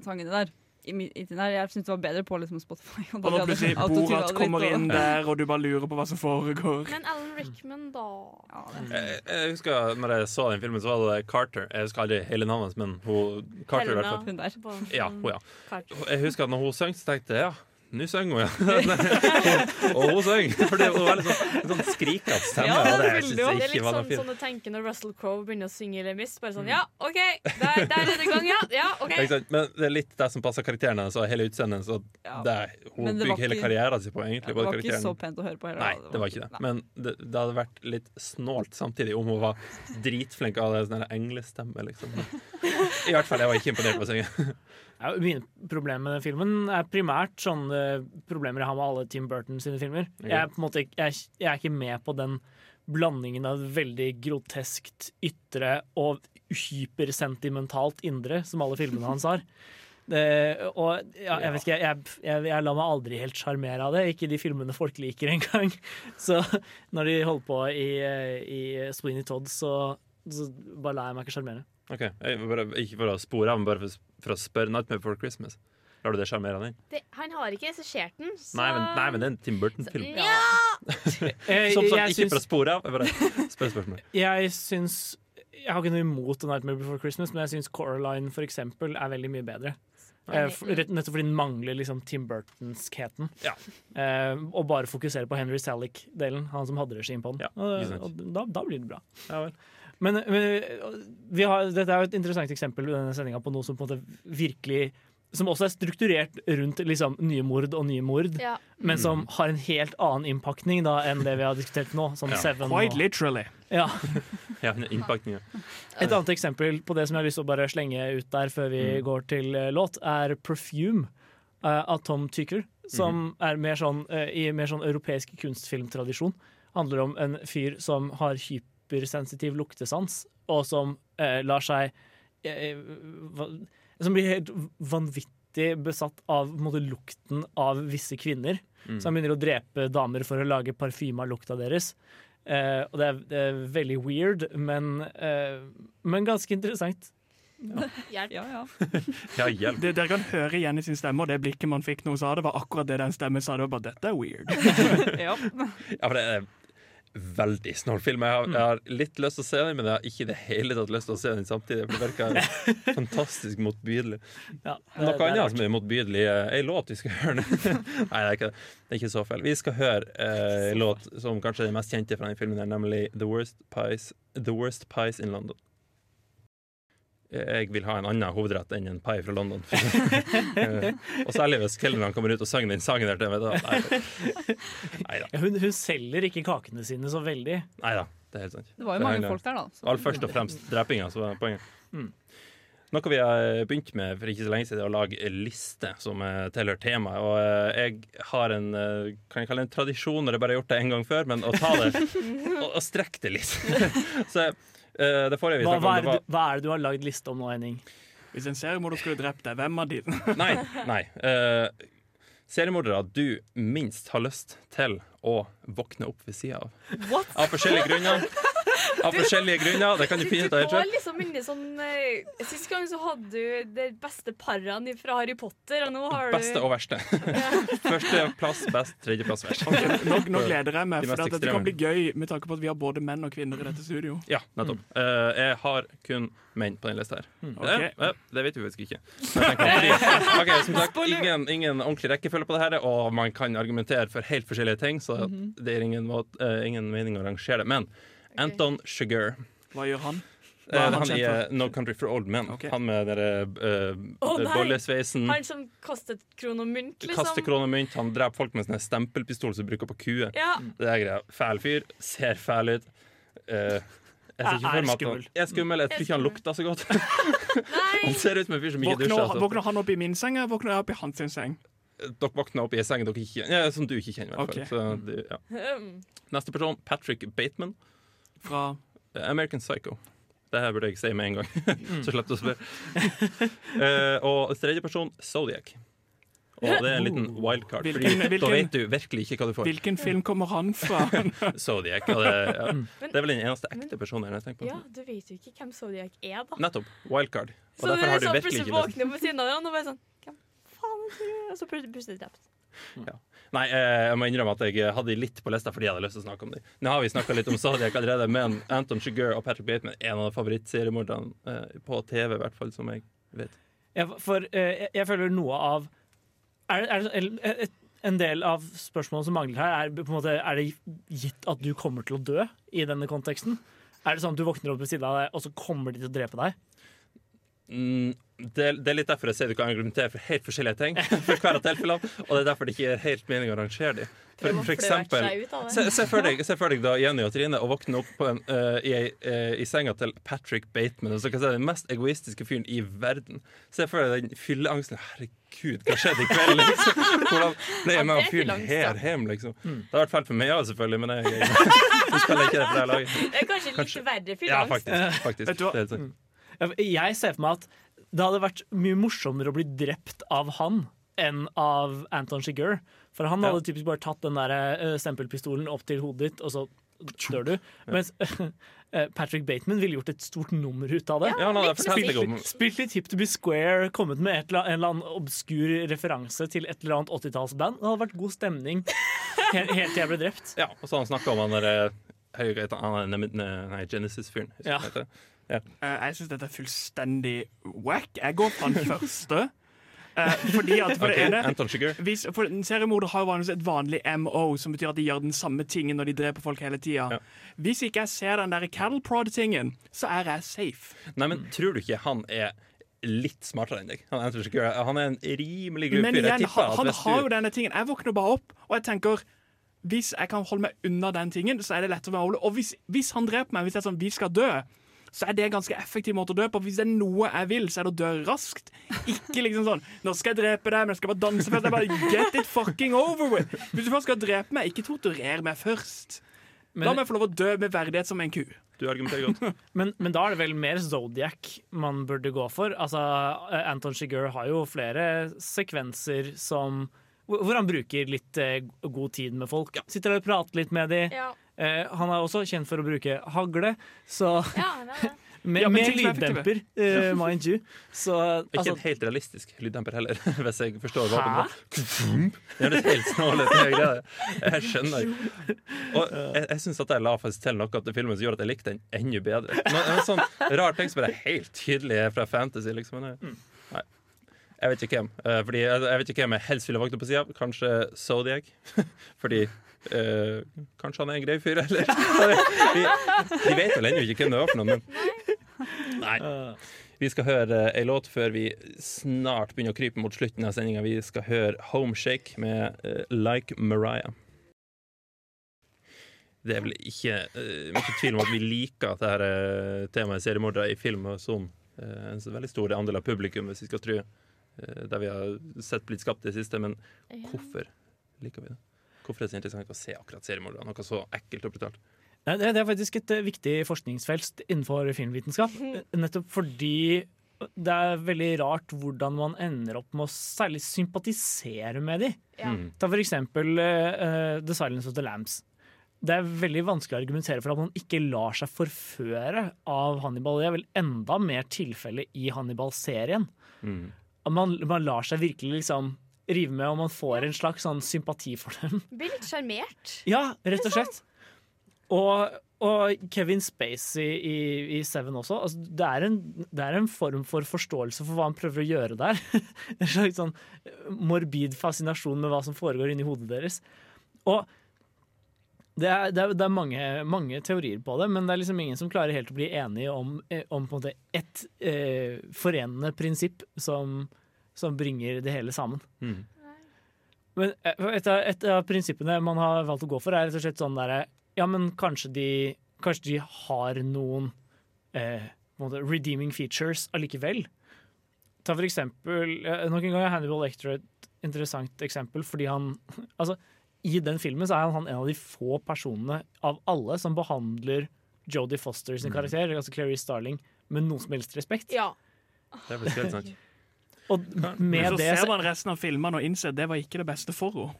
sangene der. I, i tiden. Jeg syntes det var bedre på liksom, Spotify. Og hadde plutselig Borat kommer inn der, og du bare lurer på hva som foregår. Men Alan Rickman, da? Ja, Jeg, jeg husker når jeg så den filmen, så var det Carter. Jeg husker aldri hele navnet hennes, men hun, Carter Helena. Hun der. Ja, hun, ja. Jeg husker at når hun sang, så tenkte jeg ja, nå sang hun, ja. (laughs) og hun sang. (laughs) For det var veldig sånn, sånn skrikete stemme. Ja, det det det er litt sånn, sånn du tenker når Russell Crowe begynner å synge Les Mis. Bare sånn, ja, OK, der, der er det i gang, ja. ja okay. Men det er litt det som passer karakteren hennes og hele utseendet. Så det, hun det bygger hele karrieren sin på egentlig. Det både var ikke så pent å høre på heller. Nei, det var ikke det. Men det, det hadde vært litt snålt samtidig om hun var dritflink av det sånn englestemme, liksom. (laughs) I hvert fall, jeg var ikke imponert på å synge. Ja, mine problemer med den filmen er primært sånne problemer jeg har med alle Tim Burton sine filmer. Okay. Jeg, er på en måte, jeg, jeg er ikke med på den blandingen av veldig groteskt ytre og hypersentimentalt indre som alle filmene hans har. (laughs) Det, og ja, jeg vet ikke, jeg, jeg, lar meg aldri helt sjarmere av det. Ikke de filmene folk liker engang. (laughs) Så når de holder på i, i Sweeney Todd, så, så bare lar jeg meg ikke sjarmere. Ok, jeg, bare, Ikke for å spore men bare for, for å spørre. 'Nightmare Before Christmas'. Lar du det sjarmere han inn? han har ikke regissert den, så Nei, men, nei, men det er en Tim Burton-film. Ja. (laughs) Som sagt, ikke syns- for å spore av, jeg bare spør spørsmål. (laughs) Jeg syns Jeg har ikke noe imot Nightmare Before Christmas, men jeg syns Coraline for eksempel er veldig mye bedre. Eh, for, nettopp fordi den mangler liksom Tim Burtonskheten. Eh, og bare fokuserer på Henry Salick-delen, han som hadde regien på den. Ja, og, og da, da blir det bra. Men, men vi har, dette er jo et interessant eksempel i denne sendinga på noe som på en måte virkelig som også er strukturert rundt liksom, nye mord og nye mord, Ja. men som har en helt annen innpakning da, enn det vi har diskutert nå. Som Ja. Seven Quite og- literally. Ja. (laughs) Ja, innpakninga. Et annet eksempel på det som jeg har lyst til å bare slenge ut der før vi Mm. går til eh, låt, er 'Perfume' eh, av Tom Tycker. Som Mhm. er mer sånn, eh, i mer sånn europeisk kunstfilmtradisjon. Handler om en fyr som har hypersensitiv luktesans, og som eh, lar seg eh, Som blir helt vanvittig besatt av på en måte, lukten av visse kvinner. Mm. Så han begynner å drepe damer for å lage parfyme av lukta deres. Eh, og det er, det er veldig weird, men, eh, men ganske interessant. (laughs) Hjelp. Ja, ja. (laughs) Ja, hjelp. Det dere kan høre igjen i sin stemme, og det blikket man fikk når hun sa det, var akkurat det den stemmen sa. Det var bare 'dette er weird'. (laughs) ja. Ja, for det er veldig snål film. Jeg har, jeg har litt lyst til å se den, men jeg har ikke i det hele tatt lyst til å se den samtidig. Det virker (laughs) fantastisk motbydelig. Ja, Noe det- er annet som er motbydelig, er ei låt vi skal høre nå. (laughs) Nei, det er, ikke, det er ikke så feil. Vi skal høre eh, en låt som kanskje er den mest kjente fra den filmen, her, nemlig The Worst Pies, The Worst Pies in London. Jeg vil ha en annen hovedrett enn en pai fra London. (laughs) Eh, og særlig hvis kelnerne kommer ut og synger den sangen der til meg. da. Nei. Ja, hun, hun selger ikke kakene sine så veldig. Nei da, det er helt sant. Det var jo mange folk der, da, så- All først og fremst drepinga som var poenget. Mm. Noe vi har begynt med for ikke så lenge siden, er å lage en liste som eh, tilhører temaet. Og eh, jeg har en kan jeg kalle det en tradisjon, når jeg bare har gjort det en gang før, men å ta det (laughs) og, og strekke det litt. (laughs) så det forrige vi Hva, hva, er det hva er det du har lagd liste om nå, Henning? Hvis en seriemorder skulle drept deg, hvem av de? (laughs) Nei. nei Uh, seriemordere du minst har lyst til å våkne opp ved sida av. What? Av forskjellige grunner. (laughs) Av forskjellige grunner. Det kan du finne ut av går liksom sånn eh, Sist gang så hadde du de beste parene fra Harry Potter, og nå har du Beste og verste. (laughs) Førsteplass best, tredjeplass verst. Okay, nå, nå gleder jeg meg, for at dette kan bli gøy med tanke på at vi har både menn og kvinner i dette studio. Ja, nettopp. Eh, jeg har kun menn på den lista her. Mm. Eh, Ok. eh, det vet vi faktisk ikke. Men jeg tenker fordi- Ok, som sagt, ingen, ingen ordentlig rekkefølge på det her, og man kan argumentere for helt forskjellige ting, så Mhm. det er ingen, måte, uh, ingen mening å rangere det. Men Anton Sugar Hva gjør han? eh, Hva er han han eh, No Country for Old Men. Han med den uh, oh, bollesveisen. Han som kastet kron og mynt, liksom. Kaster kroner og mynt. Han dreper folk med sånn stempelpistol som bruker på kuer. Ja. Det er greia. Fæl fyr. Ser fæl ut. Uh, jeg ser ikke Er- for meg er at han skummel. er skummel. Jeg tror ikke han lukter så godt. (laughs) han ser ut som en fyr som ikke dusjer. altså. våkner han opp i min seng, eller våkner jeg opp i hans seng? Dere våkner opp i en seng dere ikke ja, som du ikke kjenner. i hvert fall. Ok. Så det- ja. Neste person, Patrick Bateman. Fra American Psycho. Det her burde jeg si med en gang, (laughs) så slipper du å spørre. uh, (laughs) og tredje person, Zodiac. Og det er en liten wildcard, Fordi Hvilken- da vet du virkelig ikke hva du får. Hvilken film kommer han fra? (laughs) Zodiac. Det, ja. det er vel den eneste ekte personen jeg tenker på. ja, du vet jo ikke hvem Zodiac er, da. Nettopp. Wildcard. Og Så du derfor har du sånn virkelig plutselig ikke lyst. våkner på siden av hverandre og bare sånn Hvem faen er du? Og så plutselig plutselig drept. Ja. Nei, eh, jeg må innrømme at jeg hadde de litt på lista fordi jeg hadde lyst til å snakke om dem. Nå har vi snakka litt om Zodiac allerede, men Anton Sugar og Patrick Bateman er en av favorittseriemorderne eh, på TV, i hvert fall, som jeg vet. Ja, for eh, jeg, jeg føler noe av er, er, en del av spørsmålet som mangler her, er, på en måte, er det gitt at du kommer til å dø i denne konteksten? Er det sånn at du våkner opp ved siden av deg, og så kommer de til å drepe deg? Mm, det, det er litt derfor jeg sier du kan argumentere for helt forskjellige ting. For hver av tilfellene Og det er derfor det ikke gir helt mening å rangere dem. For, for eksempel se, se, for deg, se for deg da Jenny og Trine og våkne opp på en, uh, i, eh, i senga til Patrick Bateman, som kan si den mest egoistiske fyren i verden. Se for deg den fylleangsten. Herregud, hva skjedde i kveld? Liksom? Hvordan ble jeg med Ja, han fyren her ja. hjem? Liksom? Det har vært feil for meg òg, selvfølgelig, men jeg, jeg, jeg spiller ikke det for det laget. Det er kanskje litt verre Ja, fylleangst. faktisk. faktisk. Vet du hva? Det er helt sant. Jeg ser for meg at det hadde vært mye morsommere å bli drept av han enn av Anton Shigur. For han hadde typisk bare tatt den der eh, stempelpistolen opp til hodet ditt, og så dør du. Mens (laughs) eh, Patrick Bateman ville gjort et stort nummer ut av det. Ja, han hadde fortalt deg Spilt litt Hip to be square, kommet med et eller, en eller annen obskur referanse til et eller annet 80-tallsband. Det hadde vært god stemning helt, helt til jeg ble drept. Ja, og så har han snakka om han derre er nei, Genesis-fyren. Ja. Jeg. Ja. Eh, jeg syns dette er fullstendig wack. Jeg går fra den (laughs) første. Eh, fordi at for okay, det ene hvis, for Seriemordere har jo vanligvis et vanlig MO, som betyr at de gjør den samme tingen når de dreper folk hele tida. Hvis ikke jeg ser den der cattle prod-tingen, så er jeg safe. Nei, men tror du ikke han er litt smartere enn deg? Han, er, han er en rimelig grov Men igjen, han, han har jo denne tingen. Jeg våkner bare opp, og jeg tenker hvis jeg kan holde meg unna den tingen, så er det lettere å være Og hvis, hvis han dreper meg, hvis er sånn vi skal dø, så er det en ganske effektiv måte å dø på. Hvis det er noe jeg vil, så er det å dø raskt. Ikke liksom sånn Nå skal jeg drepe deg, men jeg skal bare danse først. Jeg bare Get it fucking over with! Hvis du først skal drepe meg, ikke torturer meg først. Men- La meg få lov å dø med verdighet som en ku. Du argumenterer godt. (laughs) Men, men da er det vel mer Zodiac man burde gå for. Altså, eh, Anton Shigur har jo flere sekvenser som hvor hvor han bruker litt eh, god tid med folk. Sitter der og prater litt med dem. Ja. Eh, han er også kjent for å bruke hagle, så Ja, det det. (laughs) med, Ja, med er lyddemper, uh, (laughs) mind you. Så Ikke altså, en helt realistisk lyddemper heller, (laughs) hvis jeg forstår hva? Det er helt snålet. Jeg skjønner. Og jeg, jeg syns at jeg la faktisk til noe til filmen som gjorde at jeg likte den enda bedre. Men En sånn rar ting som er helt tydelig fra fantasy, liksom. Jeg, nei. Jeg vet ikke hvem. Eh, Fordi jeg, jeg vet ikke hvem jeg helst ville våkne på sida. Kanskje Zodiac. Fordi eh, Kanskje han er en grei fyr, eller? (laughs) Vi, vi vet vel ennå ikke hvem det var for noe, men Nei. Vi skal høre ei låt før vi snart begynner å krype mot slutten av sendinga. Vi skal høre Homeshake med eh, Like Mariah. Det er vel ikke uh, mye tvil om at vi liker at dette uh, temaet seriemordere i film og som uh, en så veldig stor andel av publikum, hvis vi skal tro uh, der vi har sett blitt skapt i det siste. Men hvorfor liker vi det? Hvorfor er det så interessant å se akkurat seriemordere? Noe så ekkelt og brutalt. Nei, det, det er faktisk et eh, viktig forskningsfelt innenfor filmvitenskap. eh, Nettopp fordi det er veldig rart hvordan man ender opp med å særlig sympatisere med de. Ja. Mm. Ta for eksempel uh, The Silence of the Lambs. Det er veldig vanskelig å argumentere for at man ikke lar seg forføre av Hannibal. Det er vel enda mer tilfelle i Hannibal-serien. Mm. Man, man lar seg virkelig liksom rive med, og man får en slags sånn sympati for dem. Blir litt sjarmert. Ja, rett og slett. Og, og Kevin Spacey i, i Seven også. Altså, det, er en, det er en form for forståelse for hva han prøver å gjøre der. (laughs) en slags sånn morbid fascinasjon med hva som foregår inni hodet deres. Og det er, det er, det er mange, mange teorier på det, men det er liksom ingen som klarer helt å bli enige om, eh, om på en måte ett eh, forenende prinsipp som, som bringer det hele sammen. Mm. Men eh, et av, et av prinsippene man har valgt å gå for, er rett og slett sånn derre Ja, men kanskje de, kanskje de har noen eh, måte redeeming features allikevel. Ta for eksempel eh, Nok en gang er Hannibal Lecter et interessant eksempel, fordi han (laughs) Altså, i den filmen så er han en av de få personene av alle som behandler Jodie Foster sin Mm. karakter, altså Clarice Starling, med noen som helst respekt. Ja. Det er helt sant. (laughs) Og med så det ser man resten av filmene og innser at det var ikke det beste for henne.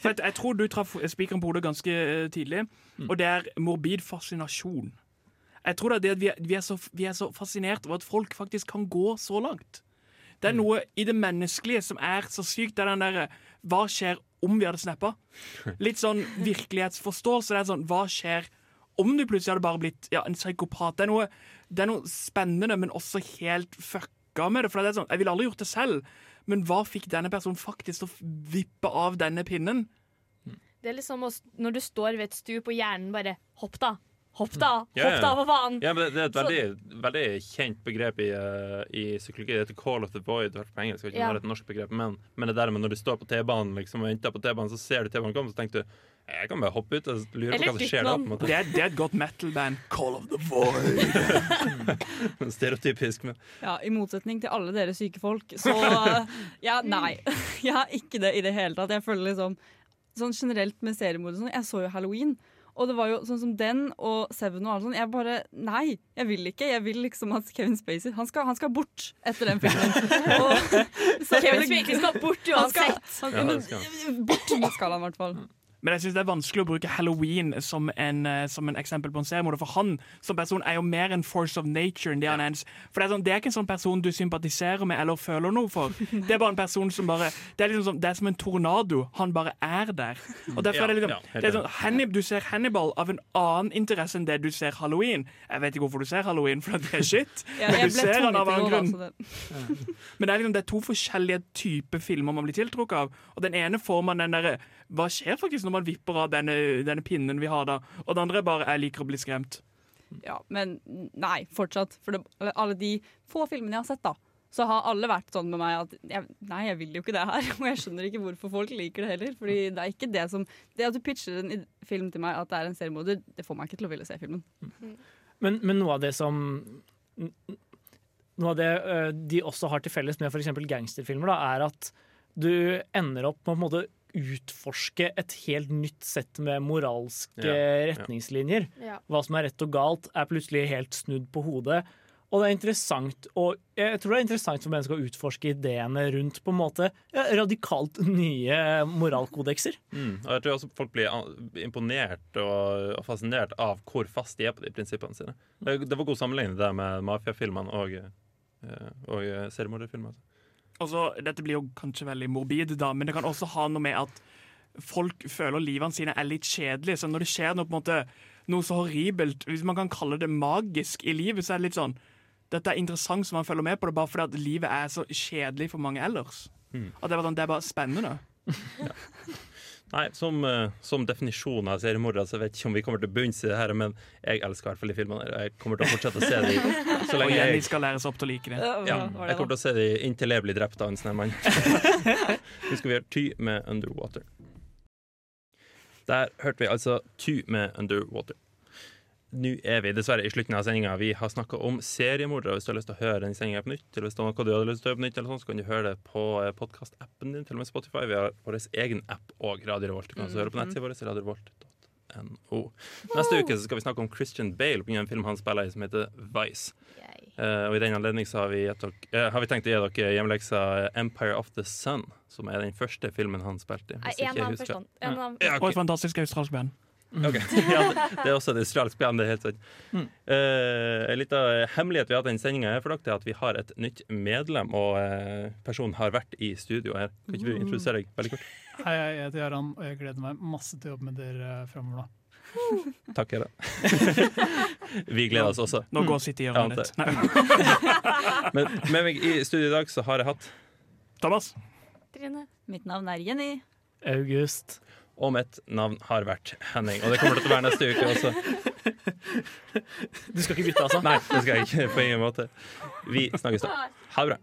For jeg, jeg tror du traff spikeren på hodet ganske eh, tidlig, og det er morbid fascinasjon. Jeg tror det er det at vi, er- vi, er så, vi er så fascinert over at folk faktisk kan gå så langt. Det er noe i det menneskelige som er så sykt. Det er den derre Hva skjer om vi hadde snappa? (laughs) Litt sånn virkelighetsforståelse. Det er sånn Hva skjer om du plutselig hadde bare blitt ja, en psykopat? Det er, noe, det er noe spennende, men også helt fucka med det. For det er sånn, Jeg ville aldri gjort det selv, Men hva fikk denne personen faktisk til å vippe av denne pinnen? Det er liksom når du står ved et stup og hjernen bare Hopp, da! Hopp, da! Ja, ja. Hopp, da, for faen! Ja, men det, det er et Så- veldig, veldig kjent begrep i, uh, i psykologi. Det heter 'call of the void'. det På engelsk, jeg ikke Ja. et norsk begrep, men, men det der med når du står på T-banen liksom, og venter på T-banen, så ser du T-banen komme, så tenker du jeg kan bare hoppe ut og lure på hva som skjer da. på en måte. Det er, det er et godt metal-band. Call of the Void. (laughs) Stereotypisk, men Ja, I motsetning til alle dere syke folk, så (laughs) ja, nei. (laughs) Jeg har ikke det i det hele tatt. Jeg føler liksom Sånn generelt med seriemord og sånn. Jeg så jo Halloween. Og det var jo sånn som den og Seven og alt sånn. Jeg bare Nei, jeg vil ikke. Jeg vil liksom at Kevin Spacey Han skal, han skal bort etter den filmen. Og, Kevin Spacey skal bort Han skal, uansett. han, Ja, skal bort skal han i hvert fall. Men jeg synes det er vanskelig å bruke halloween som en, eh, som en eksempel på en seriemorder. For han som person er jo mer en force of nature enn det han er. For det er, sånn, det er ikke en sånn person du sympatiserer med eller føler noe for. (laughs) Det er bare en person som bare Det er, liksom som, det er som en tornado. Han bare er der. Og derfor er det liksom det er sånn, Hannib, Du ser Hannibal av en annen interesse enn det du ser halloween. Jeg vet ikke hvorfor du ser halloween, for det er shit. (laughs) Men du ser han av en annen grunn. (laughs) Men det er, liksom, det er to forskjellige typer filmer man blir tiltrukket av. Og den ene får man den derre Hva skjer faktisk når man vipper av denne, denne pinnen vi har da? Og det andre er bare Jeg liker å bli skremt. Ja, men nei, fortsatt. For det, alle de få filmene jeg har sett, da, så har alle vært sånn med meg at jeg, nei, jeg vil jo ikke det her. (laughs) Og jeg skjønner ikke hvorfor folk liker det heller. Fordi det er ikke det som Det at du pitcher en film til meg at det er en seriemorder, det får meg ikke til å ville se filmen. Men, men noe av det som Noe av det øh, de også har til felles med f.eks. gangsterfilmer, da, er at du ender opp med å på en måte utforske et helt nytt sett med moralske Ja, retningslinjer. Ja. Hva som er rett og galt, er plutselig helt snudd på hodet. Og det er interessant og jeg tror det er interessant for mennesker å utforske ideene rundt på en måte ja, radikalt nye moralkodekser. Mm. Og jeg tror også folk blir imponert og, fascinert av hvor fast de er på de prinsippene sine. Det, det var god sammenligning det med mafiafilmene og, eh, og eh, seriemorderfilmer. Og så, Dette blir jo kanskje veldig morbid, da, men det kan også ha noe med at folk føler livene sine er litt kjedelige. Så når det skjer noe, på en måte, noe så horribelt, hvis man kan kalle det magisk i livet, så er det litt sånn Dette er interessant som man følger med på det, bare fordi at livet er så kjedelig for mange ellers. Mm. At det, er sånn, det er bare spennende. (laughs) Nei, som, eh, som definisjon av seriemordere så vet jeg ikke om vi kommer til bunns i det her, men jeg elsker i hvert fall de filmene. og Jeg kommer til å fortsette å se dem (laughs) så lenge jeg skal læres opp til å like det. ja, jeg kommer til å se dem inntil jeg blir drept av en snømann. (laughs) (laughs) Nå skal vi gjøre Ty med Underwater. Der hørte vi altså Ty med Underwater. Nå er vi dessverre i slutten av sendinga. Vi har snakka om seriemordere. Hvis du har lyst til å høre den sendinga på nytt, eller hvis det er noe du hadde lyst til å høre på nytt, eller sånn, så kan du høre det på podkastappen din, til og med Spotify. Vi har vår egen app og Radio Revolt. Du kan også høre på nettsida vår, radiorevolt.no. Neste uke så skal vi snakke om Christian Bale på en film han spiller i som heter Vice. Uh, og I den anledning har eh, har vi tenkt å gi dere hjemmeleksa Empire of the Sun, som er den første filmen han spilte i. Hvis jeg en ikke av husker. første. Og et fantastisk australsk band. Ok. (laughs) Ja, det, er også et australsk band. det er helt sant. Mm. Uh, en liten hemmelighet vi har hatt i denne sendinga, er dere er at vi har et nytt medlem, og uh, personen har vært i studio her. Kan ikke du introdusere deg veldig kort? Hei, jeg heter Jaran, og jeg gleder meg masse til å jobbe med dere framover. (laughs) Takk, Ere. (laughs) vi gleder oss også. Nå går sitt i hjørnet ditt. Men med meg i studio i dag så har jeg hatt Thomas. Trine. Mitt navn er Jenny. August. Og mitt navn har vært Henning. Og det kommer det til å være neste uke også. Du skal ikke bytte, altså? Nei, det skal jeg ikke på ingen måte. Vi snakkes da. Ha det bra.